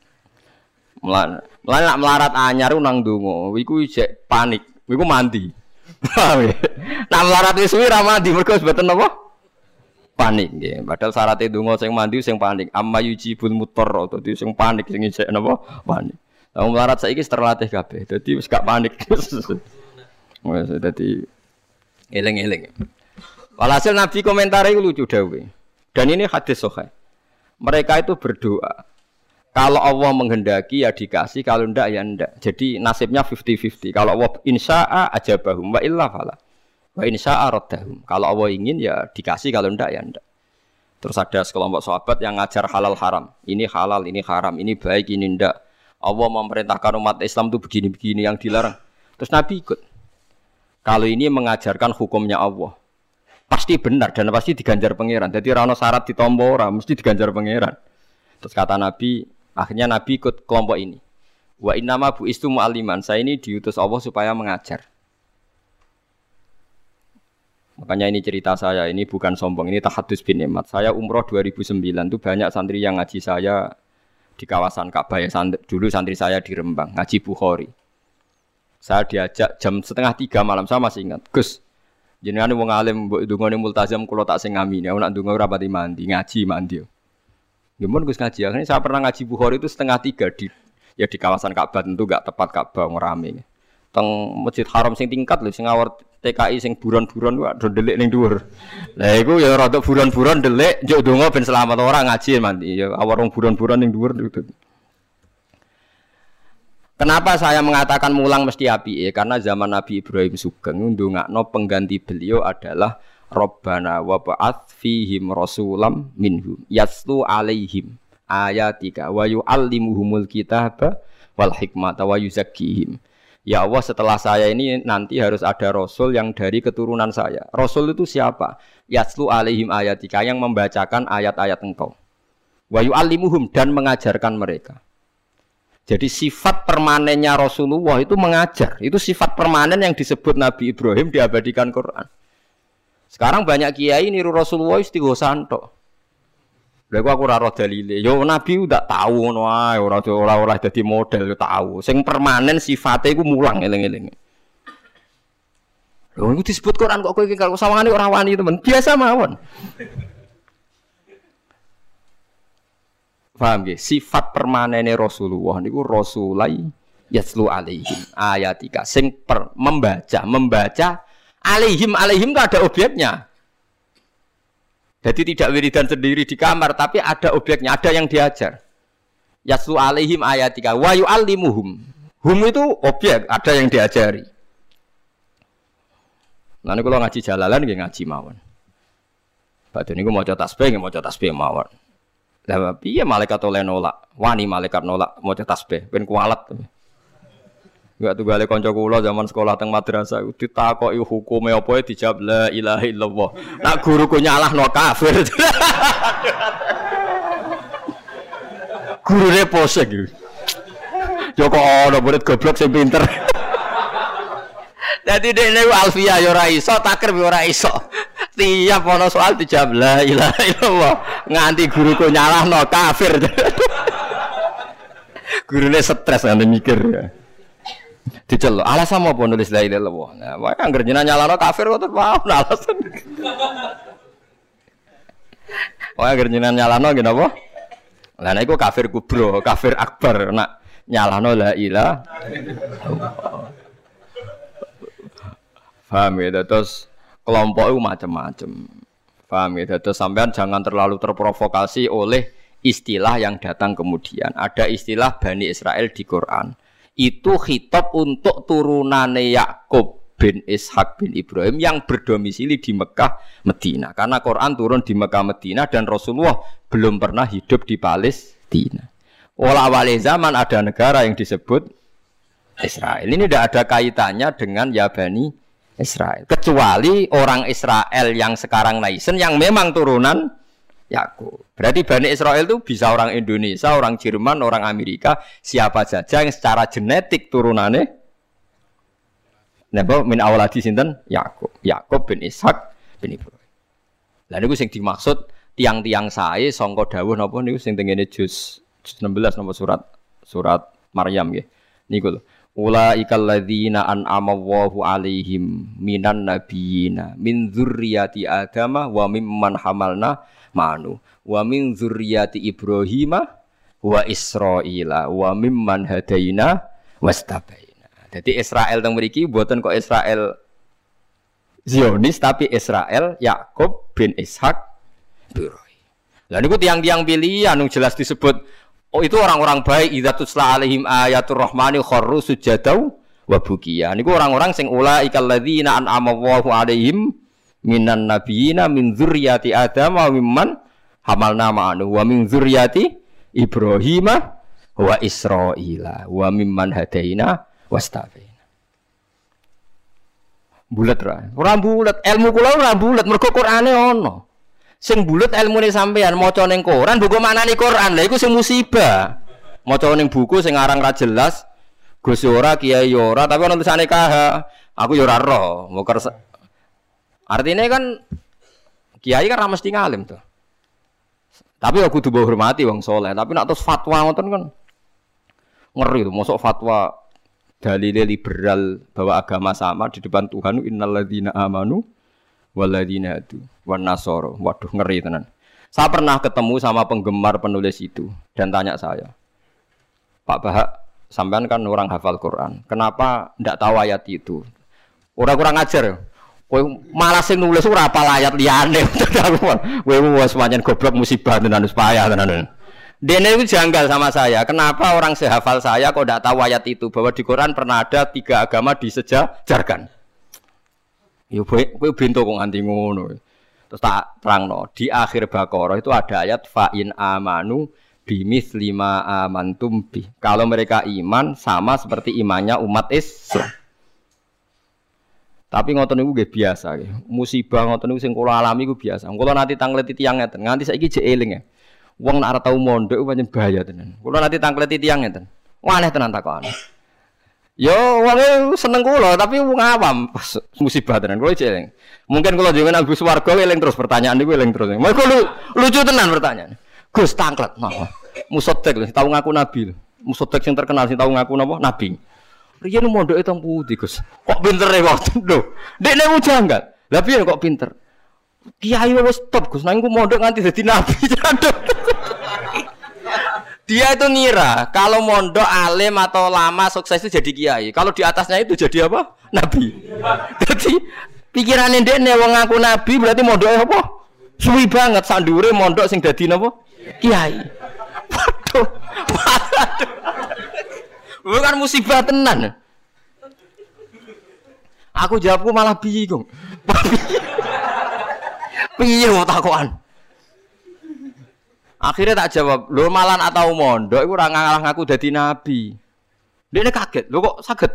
Melan nak melarat anyar nang donga, iku isek panik. Iku mandi. Nak melarat wis suwi ra mandi mergo apa? panik nggih. Padahal syarat itu donga sing mandi sing panik. Amma yujibul mutar dadi sing panik sing isek napa? Panik. Wong melarat saiki terlatih kabeh. Dadi wis gak panik. Wes dadi eling-eling. Walhasil Nabi komentar itu lucu dawe. Dan ini hadis sahih. Mereka itu berdoa. Kalau Allah menghendaki ya dikasih, kalau ndak ya ndak. Jadi nasibnya 50-50. Kalau Allah insya'a ajabahum wa illa fala. Wa insya aradahum. Kalau Allah ingin ya dikasih, kalau ndak ya ndak. Terus ada sekelompok sahabat yang ngajar halal haram. Ini halal, ini haram, ini baik, ini ndak. Allah memerintahkan umat Islam itu begini-begini yang dilarang. Terus Nabi ikut. Kalau ini mengajarkan hukumnya Allah, pasti benar dan pasti diganjar pangeran. Jadi rano syarat ditompo orang, mesti diganjar pangeran. Terus kata Nabi, akhirnya Nabi ikut kelompok ini. Wa innama bu istu mu'aliman. Saya ini diutus Allah supaya mengajar. Makanya ini cerita saya, ini bukan sombong, ini tahadus bin Emat. Saya umroh 2009 itu banyak santri yang ngaji saya di kawasan Ka'bah ya. Dulu santri saya di Rembang, ngaji Bukhari. Saya diajak jam setengah tiga malam, saya masih ingat. Gus, jenengan wong alim mbok ndongane multazam kula tak sing ngami. Ya nak ndonga ora pati mandi, ngaji mandi. Gimana Gus ngaji? Akhirnya saya pernah ngaji Bukhari itu setengah tiga di ya di kawasan Ka'bah tentu gak tepat Ka'bah ngerame. Teng Masjid Haram sing tingkat lho sing awar TKI sing buron-buron wae do delik ning dhuwur. Lah iku ya rada buron-buron delik njuk donga ben selamat ora ngaji mandi ya awarung buron-buron ning dhuwur. Kenapa saya mengatakan mulang mesti api? Ya, karena zaman Nabi Ibrahim Sugeng ndongakno pengganti beliau adalah Rabbana wa ba'ath fihim rasulam minhum yaslu alaihim ayatika wa yu'allimuhumul kitaba wal hikmata wa yuzakkihim. Ya Allah setelah saya ini nanti harus ada Rasul yang dari keturunan saya. Rasul itu siapa? Yaslu alaihim ayatika yang membacakan ayat-ayat engkau. Wa yu'allimuhum dan mengajarkan mereka. Jadi sifat permanennya Rasulullah itu mengajar. Itu sifat permanen yang disebut Nabi Ibrahim diabadikan Quran. Sekarang banyak kiai niru Rasulullah istighosan tok. Lha aku ora roh dalile. Yo Nabi udah tahu ngono ae, ora ora ora dadi model yo tahu. Sing permanen sifatnya iku mulang eling-eling. Lho iku disebut Quran kok kowe kalau sawangane ora wani temen. Biasa mawon. Paham gak? Sifat permanennya Rasulullah niku Rasulai yaslu alaihim ayatika sing per, membaca membaca alaihim alaihim itu ada objeknya. Jadi tidak wiridan sendiri di kamar tapi ada objeknya, ada yang diajar. Yaslu alaihim ayatika wa yu'allimuhum. Hum itu objek, ada yang diajari. Nanti kalau ngaji jalalan nggih ngaji mawon. Badhe niku maca tasbih nggih maca tasbih mawon. Lah piye malaikat oleh nolak? Wani malaikat nolak maca tasbih ben kualat. Enggak tuh gale kanca kula zaman sekolah teng madrasah ditakoki hukume apa ya dijawab la ilaha illallah. Nak guruku nyalahno kafir. Gurune pose gitu. Joko ono murid goblok sing pinter. Dadi dekne alfia ya ora iso, takir ya ora iso. Tiap ana soal dijawab la ilaha illallah. Nganti guruku nyalahno kafir. Gurune stres nganti mikir ya. Dicelok. Alasan apa nulis la ilaha illallah? Nah, wae anggere jenengan nyalahno kafir kok mau alasan. Wae anggere jenengan nyalahno ngene apa? Lah nek kafir kubro, kafir akbar nak nyalahno la ilaha Paham ya, terus kelompok itu macam-macam. Paham ya, terus sampean jangan terlalu terprovokasi oleh istilah yang datang kemudian. Ada istilah Bani Israel di Quran. Itu khitab untuk turunannya Yakub bin Ishak bin Ibrahim yang berdomisili di Mekah, Medina. Karena Quran turun di Mekah, Medina dan Rasulullah belum pernah hidup di Palestina. Walau awal zaman ada negara yang disebut Israel. Ini tidak ada kaitannya dengan Yabani Israel. Kecuali orang Israel yang sekarang naisen yang memang turunan Yakub. Berarti Bani Israel itu bisa orang Indonesia, orang Jerman, orang Amerika, siapa saja yang secara genetik turunannya Napa min awaladi sinten Yakub. Yakub bin Ishak bin Ibrahim. Lah niku sing dimaksud tiang-tiang sae sangka dawuh napa niku sing tengene juz 16 napa surat surat Maryam nggih. Niku lho. Ulaikal ladzina an'ama Allahu alaihim minan nabiyina min dzurriyyati Adama wa mimman hamalna manu wa min dzurriyyati Ibrahima wa Israila wa mimman hadaina wastabaina. Jadi Israel teng mriki mboten kok Israel Zionis tapi Israel Yakub bin Ishak Ibrahim. Lah niku tiang-tiang pilihan jelas disebut Oh itu orang-orang baik idza tusla alaihim ayatul rahmani kharru sujadau wa bukiya. Niku orang-orang sing ulaikal ladzina an'ama Allahu alaihim minan nabiyina min dzurriyyati Adam wa mimman hamalna ma'anu wa min dzurriyyati Ibrahim wa Israila wa mimman hadaina wastafaina. Bulat ra. Ora bulat, ilmu kula ora bulat mergo Qur'ane ono. Sing bulet ilmune sampean maca ning Quran buku maknane Quran. Lah iku sing musibah. Maca ning buku sing aran ra jelas, Gus ora, Kiai ora, tapi ana tulisane KH. Aku yo ora roh. Artinya kan Kiai kan ra mesti tuh. Tapi aku kudu hormati wong soleh. Tapi nak terus fatwa ngoten kan ngeri tuh. Masuk fatwa dalile liberal bahwa agama sama di depan Tuhan innalladzina amanu waladina itu wan nasoro. Waduh ngeri tenan. Saya pernah ketemu sama penggemar penulis itu dan tanya saya, Pak Bahak, sampean kan orang hafal Quran, kenapa ndak tahu ayat itu? Orang kurang ajar. Kowe malah sing nulis ora apa ayat liyane. Kowe wis pancen goblok musibah tenan wis payah tenan. Dene itu janggal sama saya. Kenapa orang sehafal saya kok tidak tahu ayat itu bahwa di Quran pernah ada tiga agama disejajarkan? Yo kowe bento kok nganti ngono. Terus tak terangno, di akhir Baqarah itu ada ayat fa in amanu bimis lima amantum bi. Kalau mereka iman sama seperti imannya umat Islam. Tapi ngoten niku nggih biasa nggih. Musibah ngoten niku sing kula alami iku biasa. Kula nanti tangleti tiyang ngeten, nganti saiki jek eling ya. Wong nak ora tau mondok pancen bahaya tenan. Kula nanti tangkleti tiyang ngeten. Aneh tenan takon. Yo wong seneng kula tapi wong awam musibah tenan kula jeleng. Mungkin kalau jangan Agus Warga eling terus pertanyaan niku eling terus. Mergo lu, lucu tenan pertanyaan. Gus tangklet nah. Musotek lho tau ngaku nabi. Musotek sing terkenal sing tau ngaku napa nabi. Riyen mondoke teng pundi Gus? Kok pinter e kok. Lho, dekne mu janggal. Lah piye kok pinter? Kiai wis top Gus, nang mondok nganti dadi nabi. Dia itu ngira kalau mondok alim atau lama sukses itu jadi kiai. Kalau di atasnya itu jadi apa? Nabi. Jadi pikirannya dia nih wong ngaku nabi berarti mondoknya apa? Suwi banget sandure mondok sing dadi napa? Kiai. Waduh. Bukan musibah tenan. Aku jawabku malah bingung. Piye mau takokan? Akhirnya tak jawab, lho malan atau mondok iku ora ngalah ngaku dadi nabi. Dia kaget, lho kok sakit?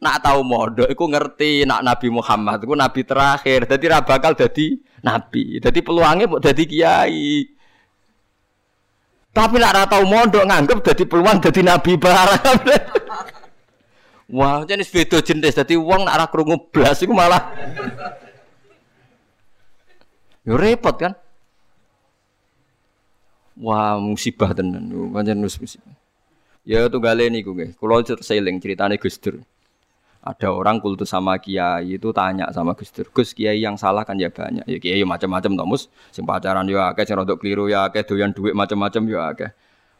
Nak tahu mondok iku ngerti nak Nabi Muhammad iku nabi terakhir, dadi ra bakal dadi nabi. Dadi peluangnya mau dadi kiai. Tapi nak tau mondok nganggep dadi peluang dadi nabi barang. Wah, jenis beda jenis. Dadi wong nak ora krungu blas iku malah Yo repot kan? Wah, musibah tenan. Pancen musibah. Ya tunggale niku nggih. Kula seling ceritane Gus Dur. Ada orang kultus sama kiai itu tanya sama Gus Dur, Gus kiai yang salah kan ya banyak. Ya kiai macam-macam to mus, sing pacaran ya akeh, sing rodok keliru ya akeh, doyan duit macam-macam ya akeh.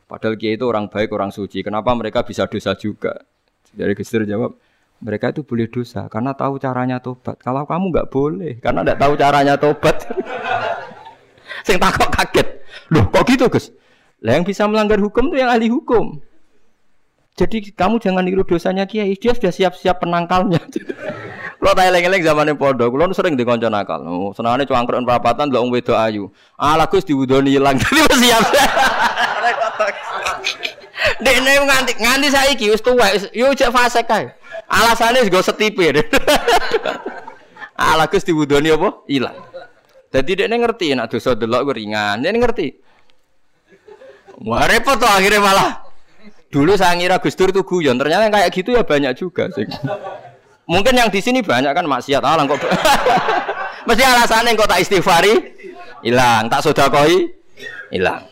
Padahal kiai itu orang baik, orang suci. Kenapa mereka bisa dosa juga? Jadi Gus Dur jawab, mereka itu boleh dosa karena tahu caranya tobat. Kalau kamu nggak boleh karena nggak tahu caranya tobat. Sing takut kaget. Loh kok gitu Gus? Lah yang bisa melanggar hukum tuh yang ahli hukum. Jadi kamu jangan niru dosanya kiai, dia sudah siap-siap penangkalnya. Kalau tak eleng-eleng zaman yang podo, kalau sering dikonco nakal. Oh, senangnya cuangkruk perapatan, lo wedo ayu. Alah Gus diwudoni hilang, jadi siap. Dek nih nganti nganti saya wis tuwa, yo cek fase kae. Alasannya gue setipe deh. Alah Gus diwudoni apa? Hilang. Jadi dia ngerti nak dosa delok ringan, dia ngerti. Wah repot tuh akhirnya malah. Dulu saya ngira Gus Dur itu guyon, ternyata kayak gitu ya banyak juga sih. Mungkin yang di sini banyak kan maksiat alang kok. Mesti alasannya kok tak istighfari hilang, tak sodakoi hilang.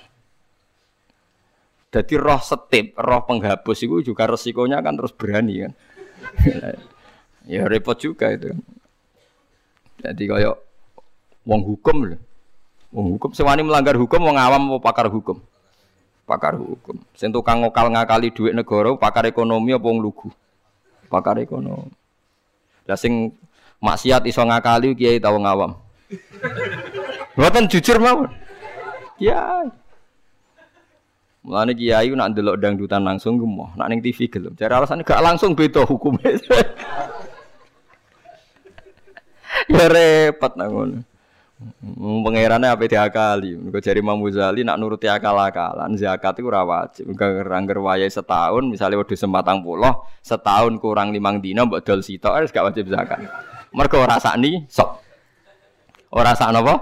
Jadi roh setip, roh penghapus itu juga resikonya kan terus berani kan. ya repot juga itu. Jadi kayak wong hukum lho. Wong hukum sewani melanggar hukum wong awam apa pakar hukum? Pakar hukum. Sing tukang ngokal ngakali duit negara pakar ekonomi apa wong lugu? Pakar ekonomi. Lah sing maksiat iso ngakali kiai tau ngawam. Mboten jujur mawon. Kiai. Mulane kiai nak ndelok dangdutan langsung gemoh, nak ning TV gelem. Cara alasan gak langsung beda hukumnya. ya repot nang ngono. Pangerane apa diakali. Mergo jari Imam Ghazali nak nuruti akal-akalan zakat itu ora wajib. Angger wayahe setahun misalnya wedhus sempatang puluh, setahun kurang limang dina mbok dol sitok wis gak wajib zakat. Mergo ora sakni sok. Ora sak napa?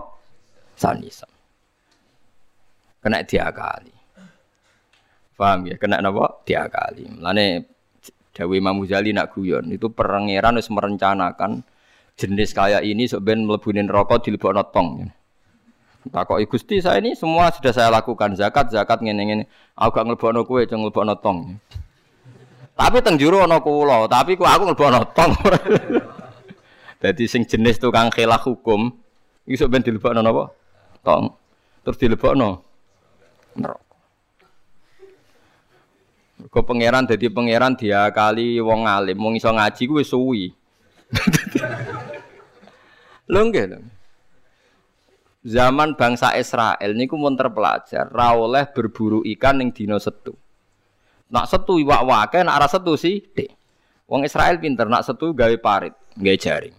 Sakni sok. Kena diakali. Paham ya? Kena napa? Diakali. Mulane Dawe Imam Ghazali nak guyon itu perengeran wis merencanakan jenis kayak ini sebenarnya melebunin rokok di lebok notong. Takok Gusti saya ini semua sudah saya lakukan zakat zakat ngene ngene. Aku gak nglebokno kowe ceng nglebokno tong. Tapi teng ana kula, tapi kok aku nglebokno tong. Jadi sing jenis tukang khilaf hukum iso ben dilebokno napa? Tong. Terus dilebokno neraka. Kok pangeran dadi pangeran dia kali wong alim, wong iso ngaji kuwi suwi. Lho nggih Zaman bangsa Israel niku mun terpelajar ra oleh berburu ikan ning dina setu. Nak setu iwak wake, nak ora setu sih, dek. Wong Israel pinter nak setu gawe parit, gawe jaring.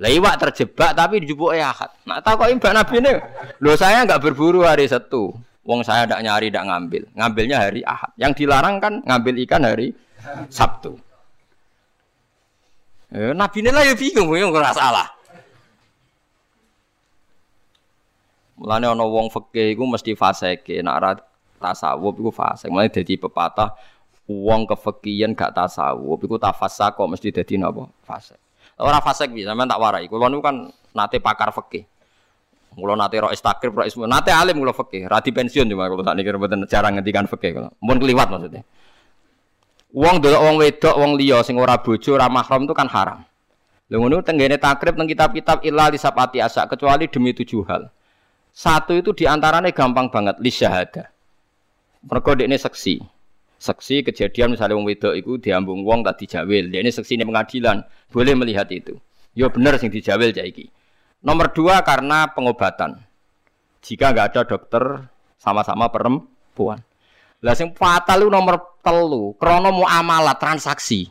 Lah iwak terjebak tapi dijupuk ahad. Nak takoki Mbak Nabi ini, lho saya enggak berburu hari setu. Wong saya ndak nyari ndak ngambil. Ngambilnya hari ahad. Yang dilarang kan ngambil ikan hari Sabtu. Eh, Nabi ini lah ya bingung, bingung nggak salah. Mulane ana wong fikih iku mesti fasike, nek ora tasawuf iku fasik. Mulane dadi pepatah wong kefikihan gak tasawuf iku kok mesti dadi napa? Fasik. Ora fasik bisa, sampean tak warai. Kulo niku kan nate pakar fikih. Kulo nate ro istakrib, ro ismu, nate alim kulo fikih. Radi pensiun cuma kulo sakniki mboten jarang ngendikan fikih kulo. Mun keliwat maksudnya. Wong delok wong wedok, wong liya sing ora bojo, ora mahram itu kan haram. Lha ngono tenggene takrib teng kitab-kitab illa lisapati asa kecuali demi tujuh hal. Satu itu di antaranya gampang banget, li syahada. Mereka ini seksi. Seksi kejadian misalnya wong wedok itu diambung wong tak dijawil. Ini seksi ini pengadilan, boleh melihat itu. Yo bener sing dijawil jaiki. Nomor dua karena pengobatan. Jika nggak ada dokter sama-sama perempuan. Lah sing fatal itu nomor telu, krono muamalah transaksi.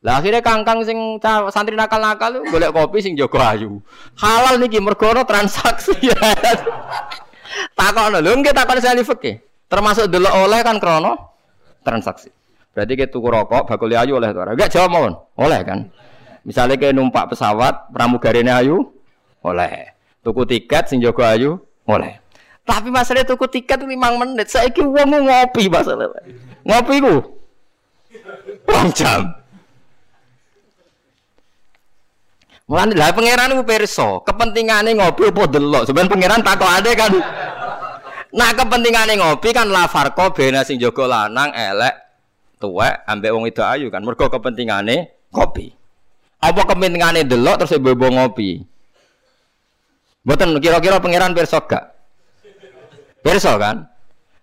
Lah akhirnya kangkang sing santri nakal-nakal golek kopi sing jago ayu. Halal niki mergo transaksi. Takokno lho nggih takon sali fikih. Termasuk delok oleh kan krono transaksi. Berarti kita tuku rokok bakul ayu oleh ora? Enggak jawab mohon. Oleh kan. Misalnya kayak numpak pesawat pramugarine ayu oleh. Tuku tiket sing jago ayu oleh. Tapi masalah tuku tiket 5 menit. Saiki wong ngopi masalah. Ngopi ku. Rong jam. Mulane lah pangeran ku pirsa, kepentingane ngopi apa delok. Sampeyan pangeran takokane kan. Nah kepentingane ngopi kan la farqa bena sing jaga lanang elek tuwek ambek wong itu ayu kan. Mergo kepentingane kopi. Apa kepentingane delok terus bebo ngopi? Mboten kira-kira pangeran pirsa gak? Pirsa kan?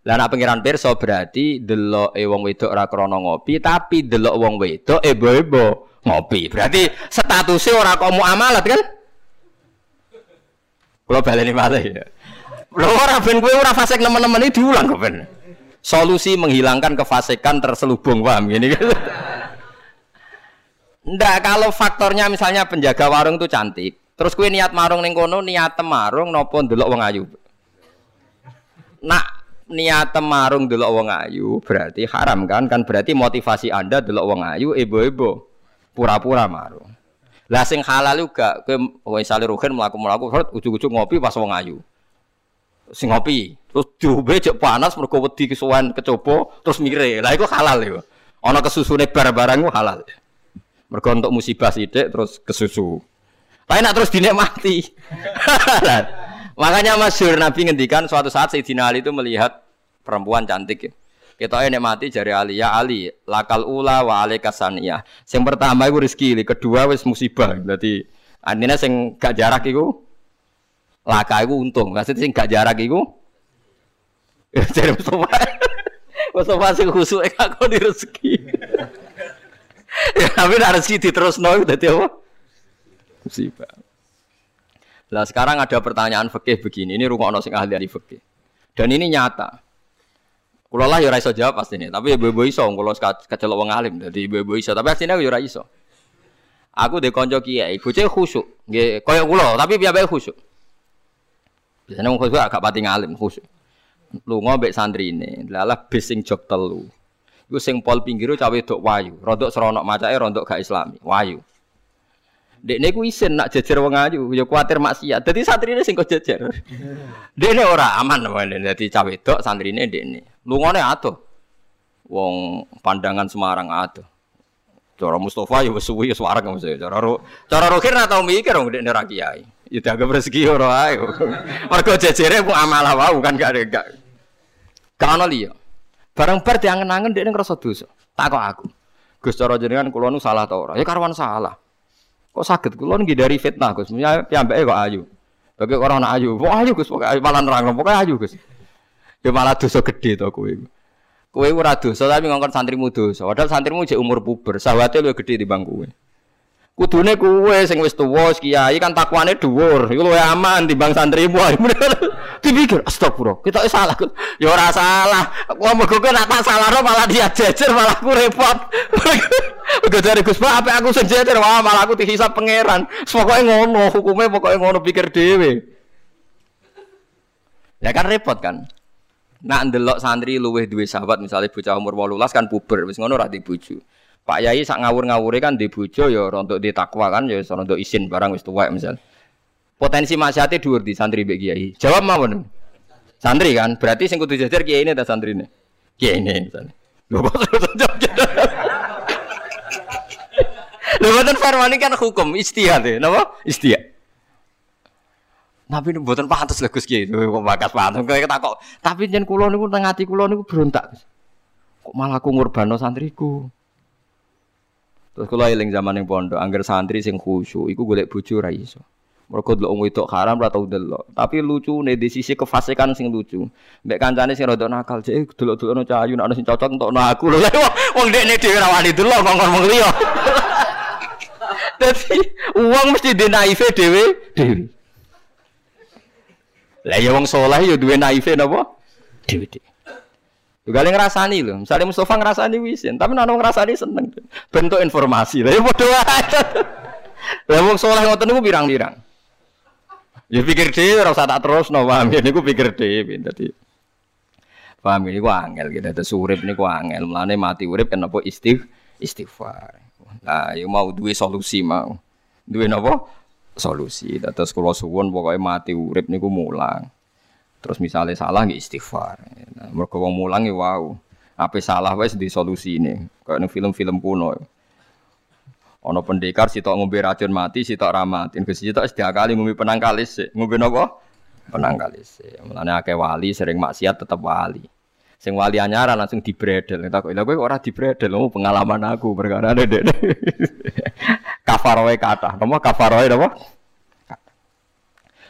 Lah nek pirsa berarti delok e wong wedok ora krana ngopi, tapi delok wong wedok ebo-ebo ngopi. Berarti statusnya orang kok muamalat kan? Kalau baleni malih ya. Lho ora ben kowe ora fasik nemen-nemen iki diulang kok ben. Solusi menghilangkan kefasikan terselubung paham gini kan. Ndak kalau faktornya misalnya penjaga warung itu cantik. Terus kue niat marung ning kono niat marung nopo ndelok wong ayu. Nak niat marung delok wong ayu berarti haram kan? Kan berarti motivasi Anda delok wong ayu ibu-ibu pura-pura marung. Lah sing halal juga kowe misale rugen mlaku-mlaku ujug-ujug ngopi pas wong ayu. Sing ngopi, terus diombe cek panas mergo wedi kesuwen kecoba terus mire. Lah iku halal iku. Ana kesusune barang-barang halal. Mergo untuk musibah sithik terus kesusu. Tapi nak terus dinikmati. Makanya masyhur Nabi ngendikan suatu saat Sayyidina Ali itu melihat perempuan cantik ya. Kita ini mati jari Ali ya Ali lakal ula wa alika saniyah. Yang pertama itu rezeki, kedua wis musibah. Berarti artinya sing gak jarak itu laka itu untung. Maksudnya sing gak jarak itu jadi Mustafa. Mustafa sing khusuk aku di rezeki. ya tapi ada rezeki terus no dadi apa? Musibah. Lah sekarang ada pertanyaan fikih begini, ini rumah sing ahli ahli fikih. Dan ini nyata. Kulo lah ya ora iso jawab pasti ini, tapi ibu-ibu iso kulo kecelok wong alim dadi ibu-ibu iso, tapi asline aku ya ora iso. Aku de kanca kiai, bocah khusyuk. Nggih, koyo kulo, tapi piyambake khusyuk. Biasanya wong khusyuk agak pati ngalim khusyuk. Lunga mbek santrine, lalah bis sing jog telu. Iku sing pol pinggir cawe dok wayu, rodok seronok macake rodok gak islami, wayu. Dek ku isin nak jejer wong ayu, ya kuatir maksiat. Dadi santrine sing kok jejer. Dekne ora aman namanya. Dadi cawe dok santrine dekne. Lungone atuh. Wong pandangan Semarang atuh. Cara Mustafa ya wis suwi wis wareg mesti. Cara ro, cara rohir ora tau mikir wong dekne ra kiai. Ya dianggap rezeki ora ae. Mergo jejere ku amalah wau kan gak ada gak. Gak ono liya. Barang bar diangen-angen dekne ngrasa dosa. Takok aku. Gus cara jenengan kula nu salah ta ora? Ya karwan salah. Kok sakit kula nggih dari fitnah Gus. Ya piyambake kok ayu. Bagi orang anak ayu, wah ayu Gus, pokoke malah nerang, pokoke ayu Gus. Ya malah dosa gede to kowe. Kowe ora dosa tapi ngongkon santrimu dosa. Padahal santrimu jek umur puber, sawate luwih gede timbang kowe. Kudune kowe sing wis tuwa kiai kan takwane dhuwur. Iku luwih aman timbang santrimu. Dipikir astagfirullah, kita salah. Ya ora salah. Kok mergo kowe nak tak salahno malah dia jejer malah aku repot. Udah dari Gus Pak, apa aku sing jejer wah malah aku dihisap pangeran. Pokoke ngono, hukume pokoke ngono pikir dhewe. Ya kan repot kan. Nak ndelok santri luweh duwe sahabat misalnya bocah umur 18 kan puber wis ngono ora. Pak Yai sak ngawur-ngawure kan di bojo ya untuk di takwa kan ya untuk isin barang wis tuwek misal. Potensi maksiate dhuwur di santri mbek kiai. Jawab mawon. Santri kan, berarti sing kudu jajar kiai ini ta santrine. Kiai ini misalnya. Lho kok jawab Lho boten farmani kan hukum istihad ya, napa? Istihad. Tapi ini buatan pantas lah Gus Kiai. Kok bakas pantas kayak takok. Tapi jen kula niku teng ati kula niku berontak. Kok malah aku ngurbano santriku. Terus kula eling zaman yang pondok, angger santri sing khusyuk iku golek bojo ra iso. Mergo delok wong wedok haram ora tau delok. Tapi lucu nih di sisi kefasikan sing lucu. Mbek kancane sing rada nakal, cek delok-delokno cahayu nek ana sing cocok entokno aku. Lho wong dekne dhewe ra wani delok ngomong wong liya. Dadi uang mesti dinaife dhewe dhewe. Lah ya wong saleh ya duwe naife napa? Dhewe-dhewe. Juga yang ngerasani loh, misalnya Mustafa ngerasani wisin, tapi nana ngerasani seneng. Bentuk informasi lah, ya bodoh aja. Lah wong soleh ngoten niku pirang-pirang. Ya pikir dhewe ora usah terus no paham ya niku pikir dhewe dadi paham ini gua angel gitu terus urip niku angel mulane mati urip kan apa istigh istighfar. Nah, ya mau duwe solusi mau. Duwe napa? Solusi. Terus kula suwun pokoke mati urip niku mulang. Terus misalnya salah nggih istighfar. Nah, mergo mulang ya wow. Apa salah wis di solusi ini. Kayak film-film kuno. Ono pendekar sitok ngombe racun mati, sitok ramatin. Ke sitok setiap kali ngombe penang kalis. Ngombe napa? Penang kalis. Mulane akeh wali sering maksiat tetap wali. Sing wali anyara langsung dibredel. Tak kok lha kowe ora dibredel, oh, pengalaman aku perkara dek. kafaroe kata. Napa kafaroe napa?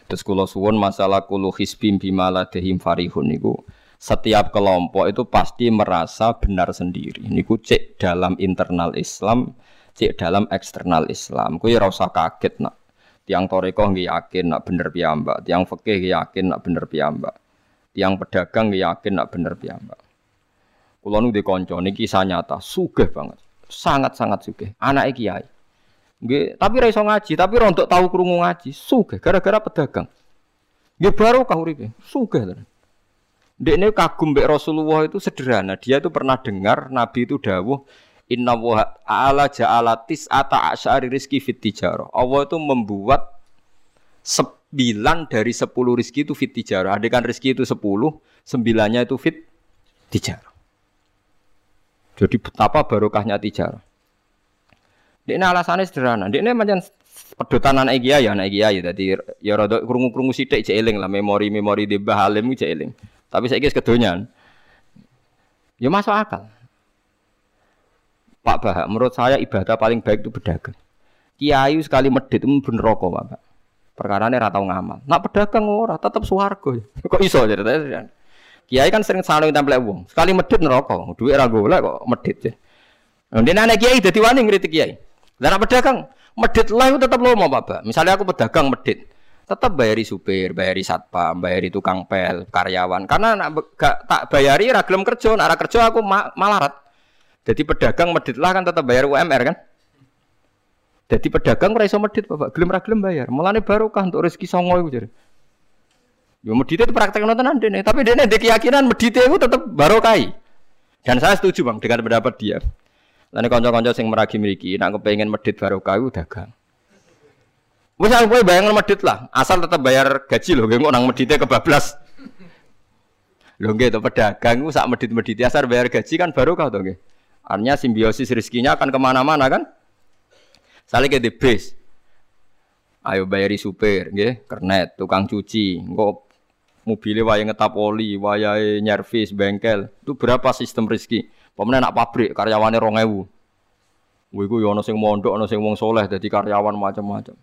Terus kula suwun masalah kulu hisbim bimala dehim farihun niku setiap kelompok itu pasti merasa benar sendiri. Niku cek dalam internal Islam cek dalam eksternal Islam. Kuwi ora usah kaget nak. Tiang toreko nggih yakin nak bener piyambak, tiang fikih yakin nak bener piyambak. Tiang pedagang nggih yakin nak bener piyambak. Kula nu kanca niki kisah nyata, sugih banget. Sangat-sangat sugih. Anake kiai. Nggih, tapi ra iso ngaji, tapi rontok tahu krungu ngaji, sugih gara-gara pedagang. Nggih baru kah uripe, sugih tenan. Dekne kagum mbek Rasulullah itu sederhana. Dia itu pernah dengar Nabi itu dawuh Inna wa ta'ala ja'ala tis'ata asyari rizki fit tijarah. Allah itu membuat sembilan dari sepuluh rizki itu fit tijarah. Adekan rizki itu sepuluh, sembilannya itu fit tijarah. Jadi betapa barokahnya tijarah. Ini alasannya sederhana. Ini macam pedotan anak ya, anak kiai. Jadi ya rada krungu-krungu sithik cek eling lah memori-memori di Bahalim cek eling. Tapi saya kira kedonyan. Ya masuk akal. Pak Bahak, menurut saya ibadah paling baik itu berdagang. Kiai sekali medit itu bener rokok, Pak. Perkara ini ratau ngamal. Nak pedagang ora, tetap suwargo. Kok iso ceritanya? Kiai kan sering saling tempel uang. Sekali medit neraka, duit ra golek kok medit. Nah, dia anak kiai dadi wani ngritik kiai. Lah pedagang medit lah itu tetap lomo, Pak. Misalnya aku pedagang medit, tetap bayari supir, bayari satpam, bayari tukang pel, karyawan. Karena nak gak tak bayari ra gelem kerja, nak kerja aku ma malarat. Jadi pedagang medit lah kan tetap bayar UMR kan? Jadi pedagang ora iso medit Bapak, gelem ra gelem bayar. Mulane barokah untuk rezeki songo iku jare. Yo medit itu praktek nonton dene, tapi dene ndek keyakinan medit itu tetap barokai. Dan saya setuju Bang dengan pendapat dia. Lan kanca-kanca sing meragi mriki nek kepengin medit barokah iku dagang. Wis aku kowe bayang medit lah, asal tetap bayar gaji lho, nggih nang medite kebablas. Lho nggih to pedagang ku sak medit-medit asal bayar gaji kan barokah to nggih. Artinya simbiosis rezekinya akan ke mana-mana kan? Saling ke base. Ayo bayari supir, nggih, kernet, tukang cuci, engko mobilnya waya ngetap oli, waya nyervis, bengkel. Itu berapa sistem rezeki? Pemenang nak pabrik karyawannya rong ewu. Wiku yo ono sing mondok, ono sing wong soleh, jadi karyawan macam-macam.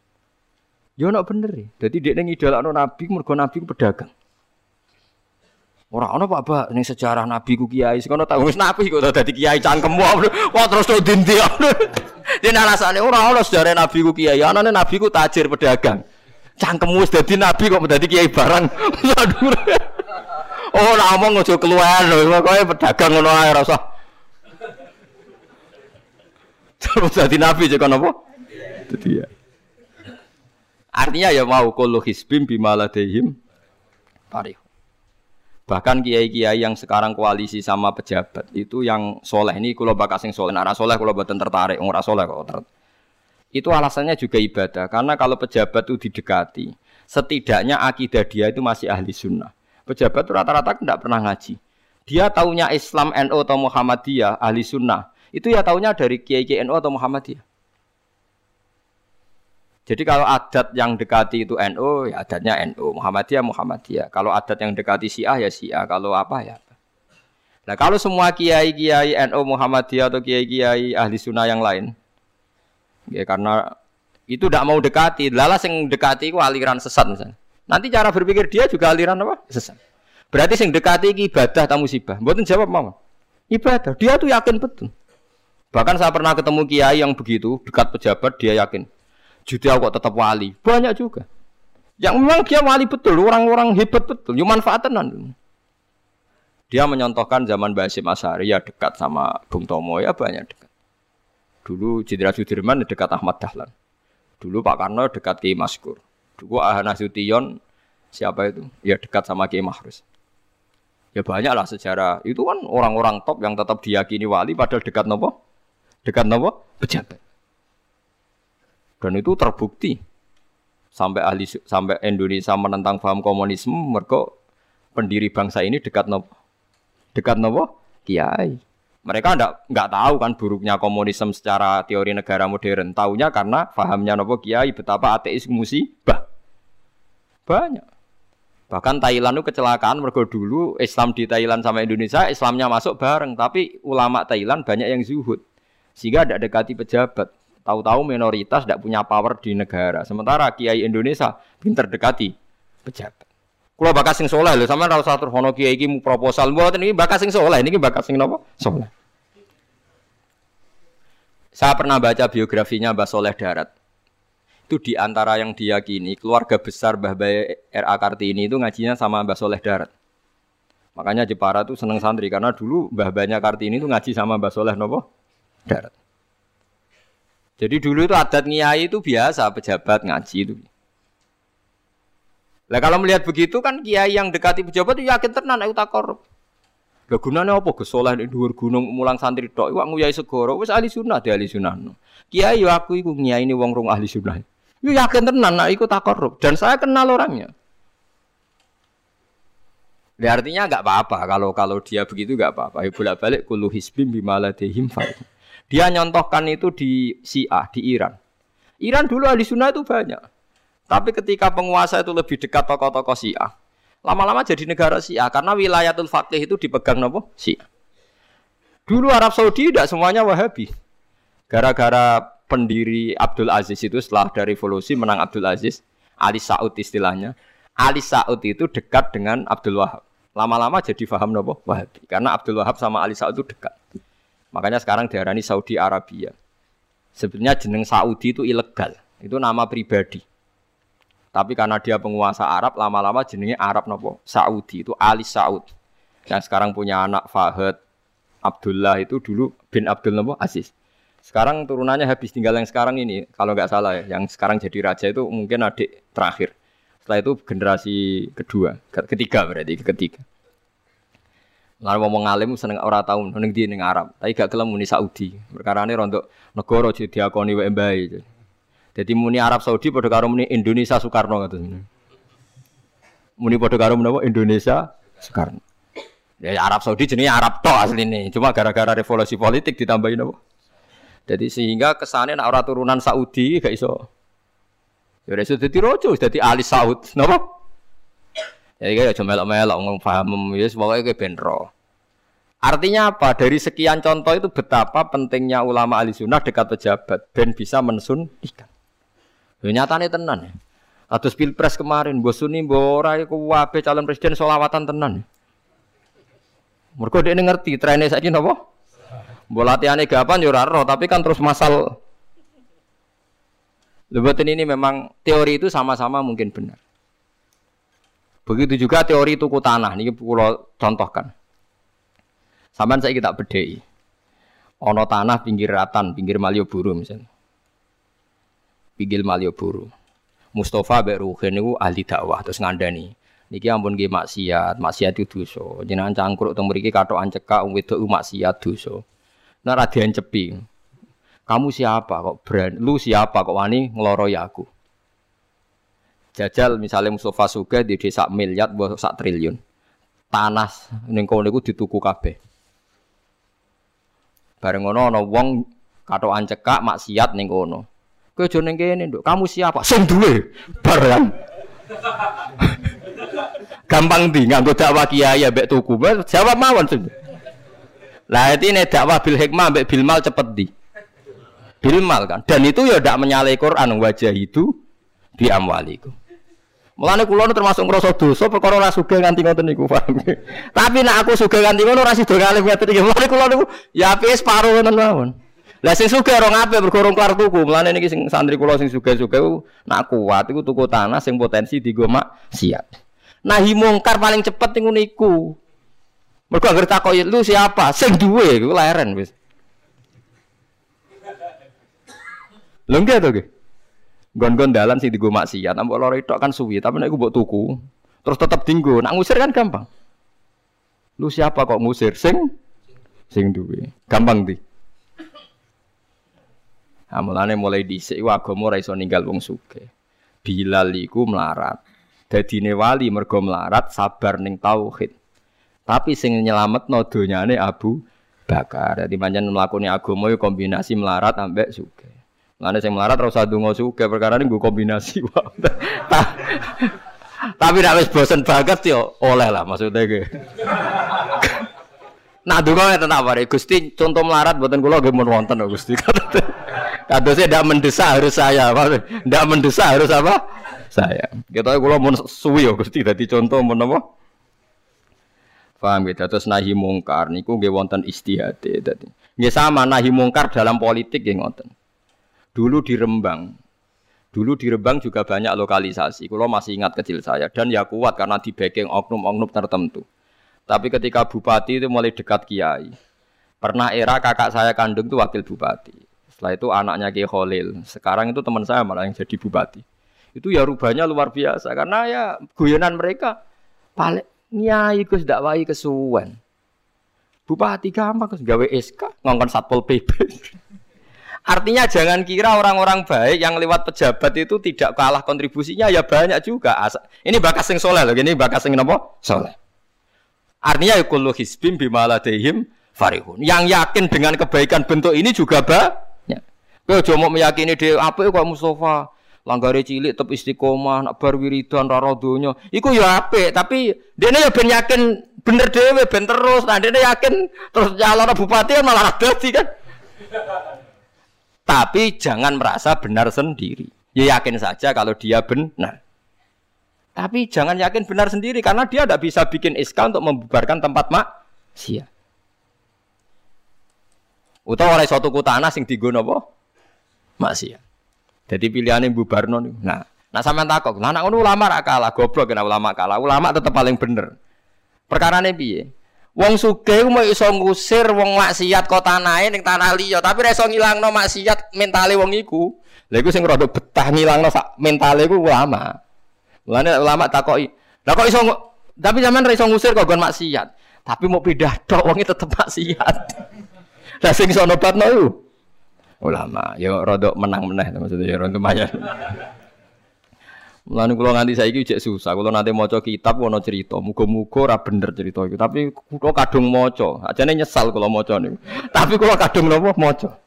Yo ono bener ya. Jadi dia ngidolakno nabi, mergo nabi pedagang. Ora ana Pak Bak ning sejarah Nabi ku kiai sekono tak wis nabi kok dadi kiai cangkemmu. Wah terus to dindi. Dene alasane ora ana sejarah Nabi ku kiai, anane Nabi ku tajir pedagang. Cangkemmu wis dadi nabi kok dadi kiai barang. Oh, ora omong aja keluar lho, pokoke pedagang ngono ae ora. Terus dadi nabi cek apa? Dadi ya. Artinya ya mau kullu hisbim bimaladehim parih. Bahkan kiai-kiai yang sekarang koalisi sama pejabat itu yang soleh ini kalau bakas yang soleh, nah soleh kalau buatan tertarik, orang soleh kok ter... Itu alasannya juga ibadah karena kalau pejabat itu didekati Setidaknya akidah dia itu masih ahli sunnah. Pejabat itu rata-rata tidak pernah ngaji. Dia taunya Islam NU atau Muhammadiyah, ahli sunnah. Itu ya taunya dari Kiai Kiai NU atau Muhammadiyah. Jadi kalau adat yang dekati itu NU, ya adatnya NU, Muhammadiyah Muhammadiyah. Kalau adat yang dekati Syiah ya Syiah, kalau apa ya apa. Nah kalau semua kiai-kiai NU Muhammadiyah atau kiai-kiai ahli sunnah yang lain, ya karena itu tidak mau dekati, lalas yang dekati itu aliran sesat misalnya. Nanti cara berpikir dia juga aliran apa? Sesat. Berarti yang dekati ibadah atau musibah. Buatin jawab mama. Ibadah. Dia tuh yakin betul. Bahkan saya pernah ketemu kiai yang begitu dekat pejabat dia yakin Judi kok tetap wali. Banyak juga. Yang memang dia wali betul, orang-orang hebat betul, cuma manfaatan Dia menyontohkan zaman Basim Asari ya dekat sama Bung Tomo ya banyak dekat. Dulu Jenderal Sudirman dekat Ahmad Dahlan. Dulu Pak Karno dekat Kiai Maskur. Dulu Ahana Sution siapa itu? Ya dekat sama Kiai Mahrus. Ya banyak lah sejarah. Itu kan orang-orang top yang tetap diyakini wali padahal dekat nopo? Dekat nopo? Pejabat. Dan itu terbukti. Sampai ahli sampai Indonesia menentang paham komunisme mereka pendiri bangsa ini dekat nopo dekat nopo kiai. Mereka ndak nggak tahu kan buruknya komunisme secara teori negara modern. Tahunya karena pahamnya nopo kiai betapa ateis musibah. Banyak. Bahkan Thailand itu kecelakaan mereka dulu Islam di Thailand sama Indonesia Islamnya masuk bareng. Tapi ulama Thailand banyak yang zuhud. Sehingga ada dekati pejabat Tahu-tahu minoritas tidak punya power di negara. Sementara kiai Indonesia pinter dekati pejabat. Kalau bakas sing soleh lho, sama ora usah terus kiai iki proposal buat ini bakas sing soleh, ini bakas sing napa? Soleh. Saya pernah baca biografinya Mbah Soleh Darat. Itu di antara yang diyakini keluarga besar Mbah Bayi R.A. Kartini itu ngajinya sama Mbah Soleh Darat. Makanya Jepara tuh seneng santri karena dulu Mbah Kartini itu ngaji sama Mbah Soleh nopo Darat. Jadi dulu itu adat ngiai itu biasa pejabat ngaji itu. Lah kalau melihat begitu kan kiai yang dekati pejabat itu yakin tenan aku tak korup. Lah gunane apa gesoleh ning dhuwur gunung mulang santri tok iku nguyai segoro wis ahli sunnah di ahli sunnah. Kiai yo aku iku ngiai ini wong rong ahli sunnah. Yo yakin tenan nak iku tak korup dan saya kenal orangnya. Ya artinya nggak apa-apa kalau kalau dia begitu nggak apa-apa. Ya bolak balik kulu hisbim bimaladehim fa'id. Dia nyontohkan itu di Syiah, di Iran. Iran dulu ahli sunnah itu banyak. Tapi ketika penguasa itu lebih dekat tokoh-tokoh Syiah, lama-lama jadi negara Syiah karena wilayatul faqih itu dipegang nopo Syiah. Dulu Arab Saudi tidak semuanya Wahabi. Gara-gara pendiri Abdul Aziz itu setelah dari revolusi menang Abdul Aziz, Ali Saud istilahnya. Ali Saud itu dekat dengan Abdul Wahab. Lama-lama jadi faham nopo Wahabi. Karena Abdul Wahab sama Ali Saud itu dekat. Makanya sekarang diarani Saudi Arabia. Sebenarnya jeneng Saudi itu ilegal. Itu nama pribadi. Tapi karena dia penguasa Arab, lama-lama jenengnya Arab nopo Saudi itu Ali Saud. Yang sekarang punya anak Fahad Abdullah itu dulu bin Abdul nopo Aziz. Sekarang turunannya habis tinggal yang sekarang ini, kalau nggak salah ya, yang sekarang jadi raja itu mungkin adik terakhir. Setelah itu generasi kedua, ketiga berarti ketiga. Lalu ngomong alim seneng ora tau ning di ning Arab, tapi gak gelem muni Saudi. Perkarane rontok negara jadi diakoni wae mbae. Jadi muni Arab Saudi padha karo muni Indonesia Soekarno ngoten. Muni padha karo menapa Indonesia Soekarno. Ya Arab Saudi jenenge Arab tok asline, cuma gara-gara revolusi politik ditambahin apa? Jadi sehingga kesannya nak turunan Saudi gak iso. Ya iso dadi raja, dadi ahli Saud. Napa? Jadi kayak cuma melok-melok ngomong paham, ya semoga kayak benro. Artinya apa? Dari sekian contoh itu betapa pentingnya ulama ahli sunnah dekat pejabat dan bisa mensuntikan. Ya, nyatanya tenan ya. Atus pilpres kemarin, bos Suni, bora iku wabe calon presiden solawatan tenan. Mereka dia ngerti trennya saja nopo. Bola latihannya gapan yo tapi kan terus masal. Lebatin ini memang teori itu sama-sama mungkin benar. Begitu juga teori tuku tanah ini pulau contohkan. Saman saya kita bedai. Ono tanah pinggir ratan, pinggir Malioboro misalnya. Pinggir Malioboro. Mustafa Mbak Ruhin itu ahli dakwah terus ngandani. Niki ampun nggih maksiat, maksiat itu dosa. Jenengan cangkruk teng mriki katokan cekak wong wedok maksiat dosa. Nah ra cepi. Kamu siapa kok brand? Lu siapa kok wani ngeloroi aku? Jajal misalnya Mustafa Suga di desa miliar buat sak triliun. Tanah ning kono niku dituku kabeh. Bareng ngono ana wong katokan cekak maksiat ning kono. Kowe aja ning kene, Nduk. Kamu siapa? Sing duwe. Barang. Gampang di nganggo dakwah kiai mbek tuku. Jawab mawon sing. Lah ini dakwah bil hikmah mbek bil mal cepet di. Bil mal kan. Dan itu ya ndak menyalahi Quran wajah itu di amwaliku. Mulane kula termasuk ngrasa dosa perkara ora sugih nganti ngoten niku, paham. Tapi nek aku sugih nganti ngono ora sida kalih ngoten iki. Mulane kula niku ya apike separo ngoten mawon. Lah sing sugih ora ngape bergorong kelar tuku. Mulane niki sing santri kula sing sugih-sugih nak kuat iku tuku tanah sing potensi digo maksiat. Nahi mungkar paling cepet niku niku. Mergo anggere takoki lu siapa? Sing duwe iku leren wis. Lho nggih to nggih. Gon-gon dalan sing digo maksiat, mbok loro tok kan suwi, tapi nek iku tuku, terus tetep dinggo. Nak ngusir kan gampang. Lu siapa kok ngusir? Sing sing duwe. Gampang di. Nah, mulane mulai dhisik iku agama ora iso ninggal wong sugih. Bilal iku melarat. Dadine wali mergo melarat sabar ning tauhid. Tapi sing nyelametno donyane Abu Bakar. Dadi pancen mlakune agama yo kombinasi melarat ambek sugih. Lane sing melarat ora usah donga suge perkara ini gue kombinasi Tapi nek wis bosen banget yo oleh lah maksudnya ge. Nah donga ngeten tak pare Gusti contoh melarat mboten kula nggih mun wonten Gusti. Kadosnya tidak mendesak harus saya, tidak mendesak harus apa? Saya. Kita kula mun suwi yo Gusti dadi contoh mun apa? Paham gitu, terus nahi mungkar niku nggih wonten istihate dadi. Nggih sama nahi mungkar dalam politik nggih ngoten. Dulu di Rembang, dulu di Rembang juga banyak lokalisasi. Kalau masih ingat kecil saya dan ya kuat karena di backing oknum-oknum tertentu. Tapi ketika bupati itu mulai dekat kiai. Pernah era kakak saya kandung itu wakil bupati. Setelah itu anaknya Kiai Khalil. Sekarang itu teman saya malah yang jadi bupati. Itu ya rubahnya luar biasa karena ya guyonan mereka paling nyai Gus dakwai kesuwen. Bupati gampang Gus gawe SK ngongkon Satpol PP. Artinya jangan kira orang-orang baik yang lewat pejabat itu tidak kalah kontribusinya ya banyak juga. Ini bakas sing soleh loh, ini bakas sing nopo soleh. Artinya kullu hisbim bimaladehim farihun. Yang yakin dengan kebaikan bentuk ini juga banyak. Kau cuma meyakini dia apa kok Mustafa langgare cilik tetap istiqomah nak bar wiridan ra. Iku ya apik, tapi dene ya ben yakin bener dhewe ben terus. Nah dene yakin terus nyalon bupati malah dadi kan. Tapi jangan merasa benar sendiri. Ya yakin saja kalau dia benar. Tapi jangan yakin benar sendiri karena dia tidak bisa bikin SK untuk membubarkan tempat maksiat. Utawa oleh suatu tanah sing digono apa? Maksiat. Jadi pilihannya bubarno nih. Nah, nah sama takok, nah anak ulama kalah, goblok kena ulama kalah. Ulama tetap paling bener. Perkara nih piye? Wong sugih mau iso ngusir wong maksiat kok tanahe ning tanah liya, tapi ora iso ngilangno maksiat mentale wong iku. Lha iku sing rada betah ngilangno sak mentale iku ulama. Mulane ulama takoki, "Lah kok iso tapi zaman ora iso ngusir kok gon maksiat, tapi mau pindah tok wonge tetep maksiat." Lah sing iso nobatno ulama. Ya rada menang meneh maksudnya ya lumayan. Mulane kula nganti saiki cek susah. Kula nanti maca kitab ana cerita, muga-muga ora bener cerita iku. Tapi kula kadung maca. Ajane nyesal kula maca niku. Tapi kula kadung napa maca.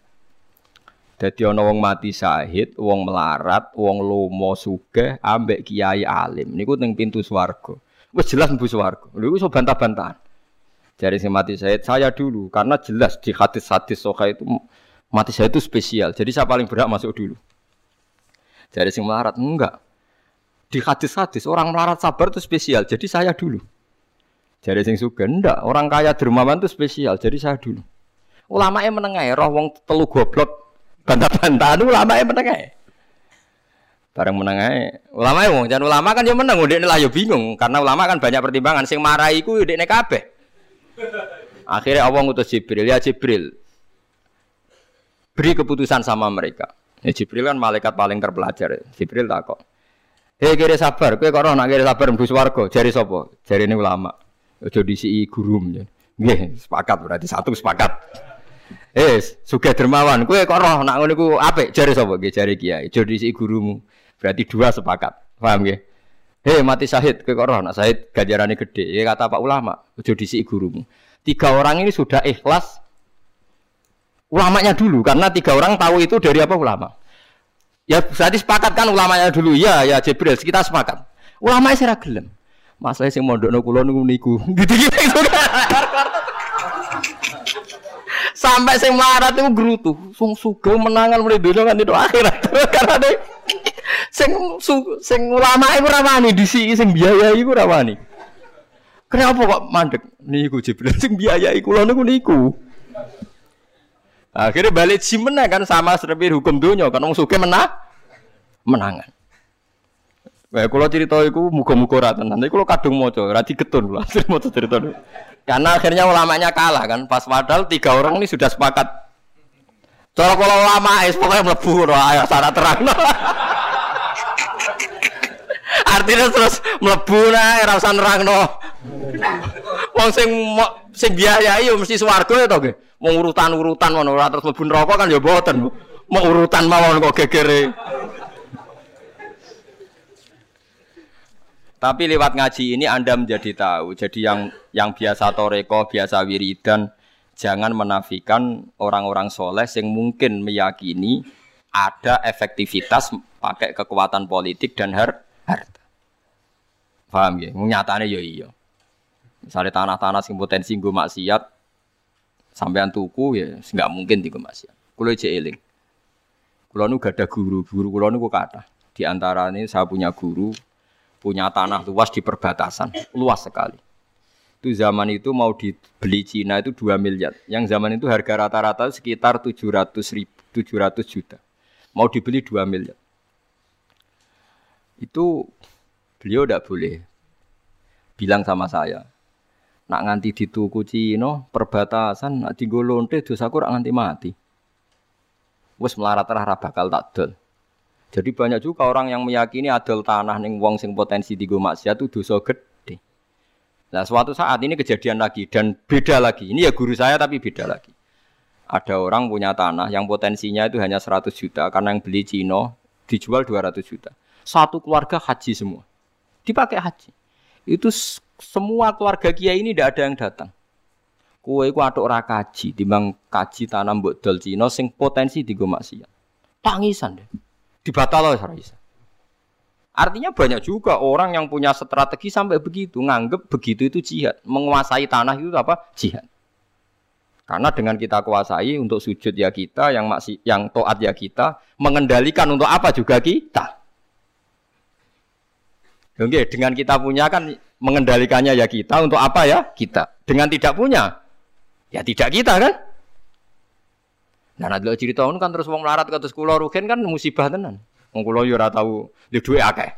Dadi ana wong mati syahid, wong melarat, wong lomo sugih ambek kiai alim. Niku ning pintu swarga. Wis jelas mlebu swarga. Lha iso bantah-bantahan. Jari sing mati syahid saya dulu karena jelas di hadis-hadis soka itu mati syahid itu spesial. Jadi saya paling berhak masuk dulu. Jari sing melarat enggak di hadis-hadis orang melarat sabar itu spesial. Jadi saya dulu. Jadi sing suka ndak, orang kaya dermawan itu spesial. Jadi saya dulu. Ulama yang menengah roh wong telu goblok bantah-bantahan ulama yang menengah. Bareng menengah, ulama yang jangan ulama kan dia menang, udah lah bingung karena ulama kan banyak pertimbangan. Sing marah iku udah kabeh. Akhirnya Allah ngutus Jibril, ya Jibril, beri keputusan sama mereka. Ya, Jibril kan malaikat paling terpelajar. Jibril tak kok. Hei kira sabar, kowe kok nak kira sabar mlebu swarga, jari? Jari ini ulama. Aja disiki gurum ya. Nggih, sepakat berarti satu sepakat. Eh, sugih dermawan, kowe kok roh nak iku apik, jari sapa? Nggih, jari kiai. Aja disiki gurumu. Berarti dua sepakat. Paham ya? Hei mati syahid, ke kok nak syahid ganjarannya gede. Ya kata Pak ulama, ojo disi gurumu. Tiga orang ini sudah ikhlas ulamanya dulu karena tiga orang tahu itu dari apa ulama. Ya berarti sepakat kan ulamanya dulu. Ya ya Jibril kita sepakat. Ulama sih gelem. Masalah sing mondokno kula niku niku. Gitu-gitu Sampai sing marat itu gerutu. Sung sugeng menangan mulai dunia kan itu akhirat. Karena deh sing su, sing ulama iku ora wani disi sing biaya iku ora wani. Kenapa kok mandek niku Jibril sing biaya iku lho niku niku. Akhirnya balik si menang kan sama seperti hukum dunia kan wong sugih menang menangan. Wah, kalau cerita itu muka-muka rata nanti kalau kadung moco, rati ketun lah, mau cerita itu. Karena akhirnya ulamanya kalah kan, pas padahal tiga orang ini sudah sepakat. Kalau kalau ulama es pokoknya melebu, ayah syarat terang. Artinya terus melebu nah, rasa nerang no. Wong sing sing biayai yo mesti swarga ya toh Mau urutan-urutan mau terus mlebu neraka kan ya boten. Mau urutan mawon kok gegere. Tapi lewat ngaji ini Anda menjadi tahu. Jadi yang yang biasa toreko, biasa wiridan, jangan menafikan orang-orang soleh yang mungkin meyakini ada efektivitas pakai kekuatan politik dan har harta. Paham ya? Nyatanya ya iya. Misalnya tanah-tanah sing potensi gue maksiat, sampean tuku ya nggak mungkin tiga maksiat. Kulo cek eling. Kulo nu gak ada guru, guru kulo nu kata. Di antara ini saya punya guru, punya tanah luas di perbatasan, luas sekali. Itu zaman itu mau dibeli Cina itu 2 miliar. Yang zaman itu harga rata-rata sekitar 700 ribu, 700 juta. Mau dibeli 2 miliar. Itu beliau tidak boleh bilang sama saya. Nak nganti dituku Cina, perbatasan, nak digolonte dosa kurang nganti mati. Wes melarat rah bakal tak dol. Jadi banyak juga orang yang meyakini adol tanah ning wong sing potensi digo maksiat itu dosa gede. Nah suatu saat ini kejadian lagi dan beda lagi. Ini ya guru saya tapi beda lagi. Ada orang punya tanah yang potensinya itu hanya 100 juta karena yang beli Cino dijual 200 juta. Satu keluarga haji semua. Dipakai haji. Itu semua keluarga kiai ini tidak ada yang datang. Kue ku atuk ora kaji, timbang kaji tanam mbok dol Cina sing potensi digo maksiat. Tangisan deh dibatal ora bisa. Artinya banyak juga orang yang punya strategi sampai begitu, nganggep begitu itu jihad, menguasai tanah itu apa? Jihad. Karena dengan kita kuasai untuk sujud ya kita, yang masih yang toat ya kita, mengendalikan untuk apa juga kita. Oke, dengan kita punya kan mengendalikannya ya kita, untuk apa ya kita. Dengan tidak punya, ya tidak kita kan. Nah, nanti cerita kan terus wong melarat terus kula rugen kan musibah tenan. Wong kula yo ora tau duwe dhuwit akeh.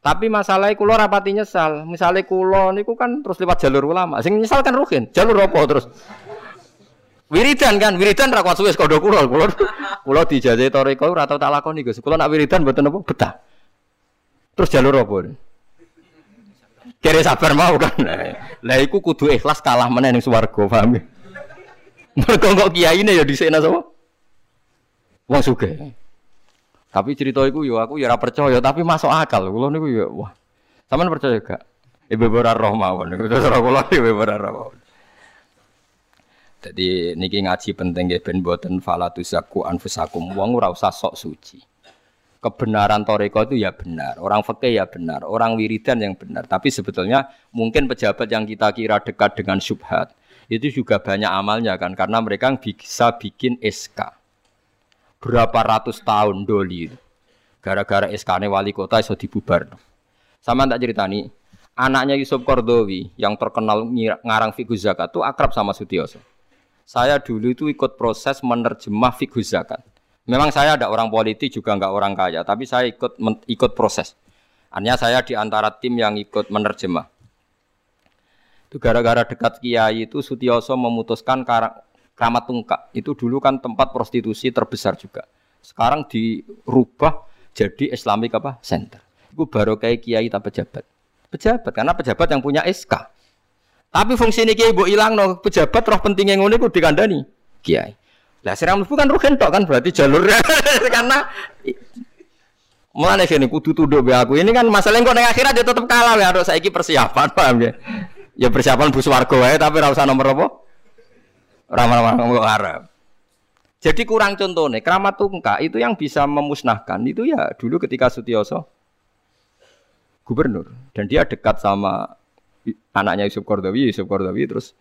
Tapi masalahnya kulo rapati nyesal. Misalnya kulo niku kan terus lewat jalur ulama. Sing nyesal kan rugen. Jalur apa terus? Wiridan kan, wiridan ra kuat suwe kodo kulo. Kulo kulo dijajahi toriko ora tau tak lakoni Gus. Kulo nak wiridan mboten apa betah. Terus jalur apa? Kira sabar mau kan. Lah iku kudu ikhlas kalah meneh ning swarga, paham ya? Mergo kok kiai ini ya dhisikna sapa? Wong sugih. Tapi cerita itu yo aku ya ora percaya tapi masuk akal. Kula niku ya wah. Sampeyan percaya gak? Ibu ora roh mawon terus ora kula ibu ora roh. Jadi niki ngaji penting nggih ben boten falatu zaku anfusakum. Wong ora usah sok suci. Kebenaran toreko itu ya benar, orang fakih ya benar, orang wiridan yang benar. Tapi sebetulnya mungkin pejabat yang kita kira dekat dengan subhat itu juga banyak amalnya kan karena mereka bisa bikin SK berapa ratus tahun doli gara-gara SK wali kota iso dibubar sama tak ceritani anaknya Yusuf Kordowi yang terkenal ngarang fiqh zakat itu akrab sama Sutioso. Saya dulu itu ikut proses menerjemah fiqh zakat memang saya ada orang politik juga nggak orang kaya tapi saya ikut ikut proses hanya saya di antara tim yang ikut menerjemah itu gara-gara dekat kiai itu Sutioso memutuskan Keramat Tungkak. Itu dulu kan tempat prostitusi terbesar juga. Sekarang dirubah jadi Islamic apa? Center. Itu baru kayak kiai tak pejabat. Pejabat karena pejabat yang punya SK. Tapi fungsi ini kiai bu hilang no pejabat roh pentingnya ngono itu dikandani kiai. Lah serang bukan rugen tok kan berarti jalurnya karena Mulane kene kudu tunduk be aku. Ini kan masalah kok ning akhirat ya tetep kalah ya harus saiki persiapan paham ya. Ya persiapan bus warga wae tapi ora usah nomor apa? Ora ora arep. Jadi kurang contohnya, keramat tungka itu yang bisa memusnahkan itu ya dulu ketika Sutioso gubernur dan dia dekat sama anaknya Yusuf Kordawi, Yusuf Kordawi terus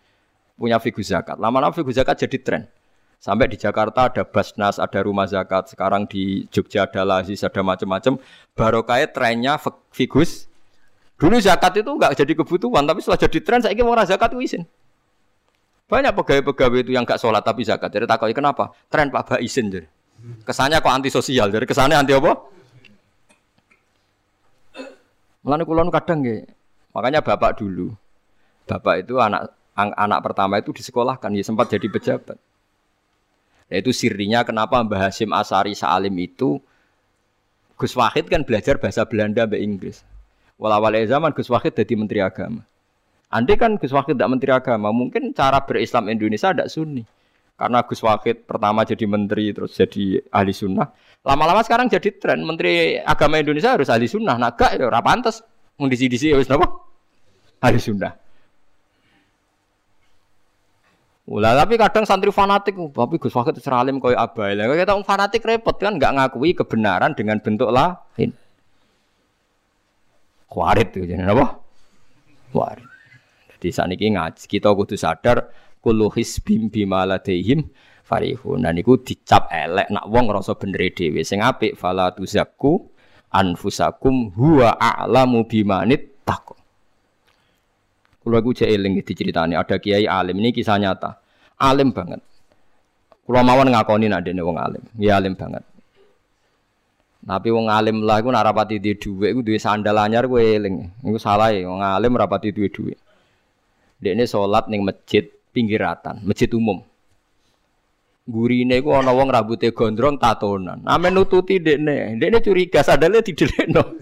punya figur zakat. Lama-lama figur zakat jadi tren. Sampai di Jakarta ada Basnas, ada rumah zakat. Sekarang di Jogja ada Lazis, ada macam-macam. Barokahnya trennya figus. Dulu zakat itu enggak jadi kebutuhan, tapi setelah jadi tren, saya ingin orang zakat itu izin. Banyak pegawai-pegawai itu yang enggak sholat tapi zakat. Jadi takut kenapa? Tren Pak Bah izin. Jadi. Kesannya kok antisosial. Jadi kesannya anti apa? Mulane kulon kadang nggih. Makanya bapak dulu. Bapak itu anak anak pertama itu disekolahkan, ya sempat jadi pejabat. Yaitu sirinya kenapa Mbah Hasim Asari Salim itu Gus Wahid kan belajar bahasa Belanda Mbak Inggris. Walawal zaman Gus Wahid jadi menteri agama. Andai kan Gus Wahid tidak menteri agama, mungkin cara berislam Indonesia tidak sunni. Karena Gus Wahid pertama jadi menteri terus jadi ahli sunnah. Lama-lama sekarang jadi tren menteri agama Indonesia harus ahli sunnah. Nah gak ya pantas. Mendisi-disi ya apa? Ahli sunnah. Ulah tapi kadang santri fanatik, tapi Gus Fakir seralim koyo abai. Lah kita fanatik repot kan nggak ngakui kebenaran dengan bentuk lain. Kuarit tuh jadi apa? Kuarit. Jadi saat ini ngaji kita kudu sadar kullu hisbim bima ladaihim farihun. Dan niku dicap elek nak wong ngrasa bener dhewe. Sing apik fala tuzakku anfusakum huwa a'lamu bimanit taqwa. Kulo iku cek eling diceritani ada kiai alim ini kisah nyata. Alim banget. Kulo mawon ngakoni nak dene wong alim. Ya alim banget. Tapi wong alim lah iku nak rapati di dhuwit iku duwe sandal anyar kowe eling. Iku salah ya wong alim rapati duwe dhuwit. Dekne salat ning masjid pinggiratan, masjid umum. Gurine iku ana wong rambutnya gondrong tatonan. Ame nututi dekne. Dekne curiga sadale didelekno.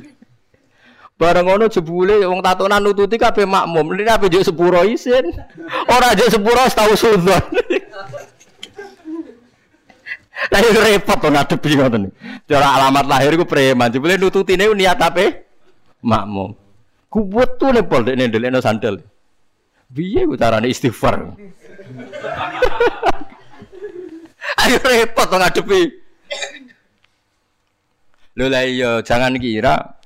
Bareng ngono jebule wong tatonan nututi kabeh makmum. Ini apa juk sepuro isin. Ora juk sepuro tahu sunnah. Lah itu repot to ngadepi ngoten. Cara alamat lahir iku preman. Jebule nututine niat apa? Makmum. Kuwet tuh lepol dekne ndelekno sandal. Biye ku carane istighfar. Ayo repot to ngadepi. Lho lah iya jangan kira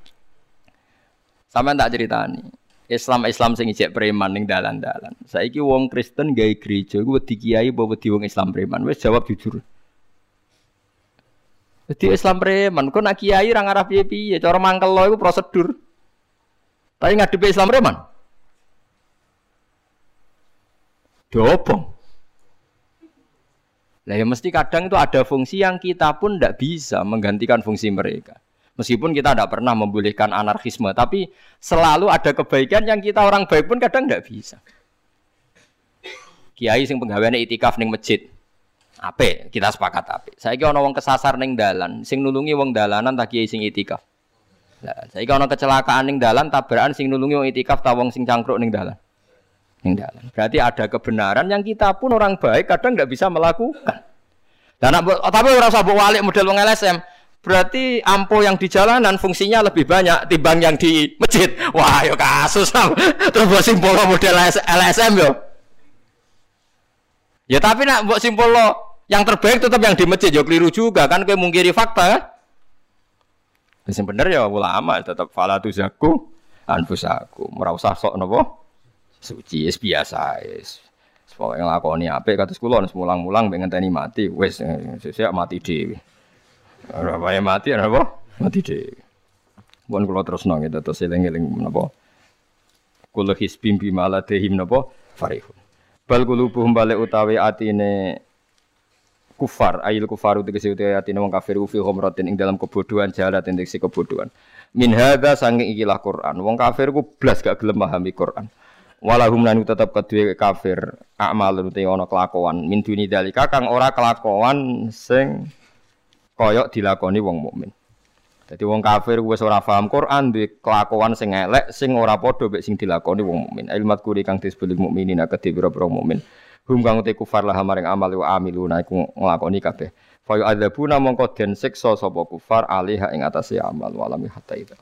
Sampai tak ceritani. Islam Islam sing ijek preman ning dalan-dalan. Saiki wong Kristen gawe gereja iku wedi kiai apa wedi wong Islam preman? Wis jawab jujur. Jadi Islam preman, kok nak kiai ra ngarah piye-piye, cara mangkel lo iku prosedur. Tapi ngadepi Islam preman. Dobong. Lah ya mesti kadang itu ada fungsi yang kita pun tidak bisa menggantikan fungsi mereka. Meskipun kita tidak pernah membolehkan anarkisme, tapi selalu ada kebaikan yang kita orang baik pun kadang tidak bisa. Kiai sing penggaweane itikaf ning masjid. Ape, kita sepakat ape. Saiki ana wong kesasar ning dalan, sing nulungi wong dalanan tak kiai sing itikaf. Lah, saiki ana kecelakaan ning dalan, tabrakan sing nulungi wong itikaf ta wong sing cangkruk ning dalan. Ning dalan. Berarti ada kebenaran yang kita pun orang baik kadang nggak bisa melakukan. Dan tapi ora usah walik model wong LSM. Berarti ampo yang di jalanan fungsinya lebih banyak timbang yang di masjid. Wah, yo kasus Terus buat simpul model LSM yo. Ya tapi nak buat simpul lo yang terbaik tetap yang di masjid yo keliru juga kan kayak mungkiri fakta kan. Yang bener ya ulama tetap falatu zaku anfusaku. Ora usah sok nopo suci es biasa es. Pokoke nglakoni apik kados kula mulang-mulang pengen tani mati wis sesuk mati dhewe. Ora wae mati ora apa? Mati deh. Bukan kalau terus nang itu terus eling-eling napa? Kulo hisbim bima ladehim napa? Farihun. Bal kulubuhum balik utawi atine kufar ayil kufar tegese utawi atine wong kafir fi ghomratin ing dalam kebodohan jahat tegese kebodohan. Min hadza sanging ikilah Quran. Wong kafir ku blas gak gelem memahami Quran. Walahum lan tetep kedue kafir amal utawi ana kelakuan min duni dalika kang ora kelakuan sing koyok dilakoni wong mukmin. Jadi wong kafir wis ora paham Quran duwe kelakuan sing elek sing ora padha mek sing dilakoni wong mukmin. Ilmat kuri kang disebut mukminin akeh pira-pira mukmin. Hum kang te kufar lah maring amal wa amiluna iku nglakoni kabeh. Fa yu'adzabuna mongko den siksa sapa kufar alaiha ing atase amal walami hatta itu.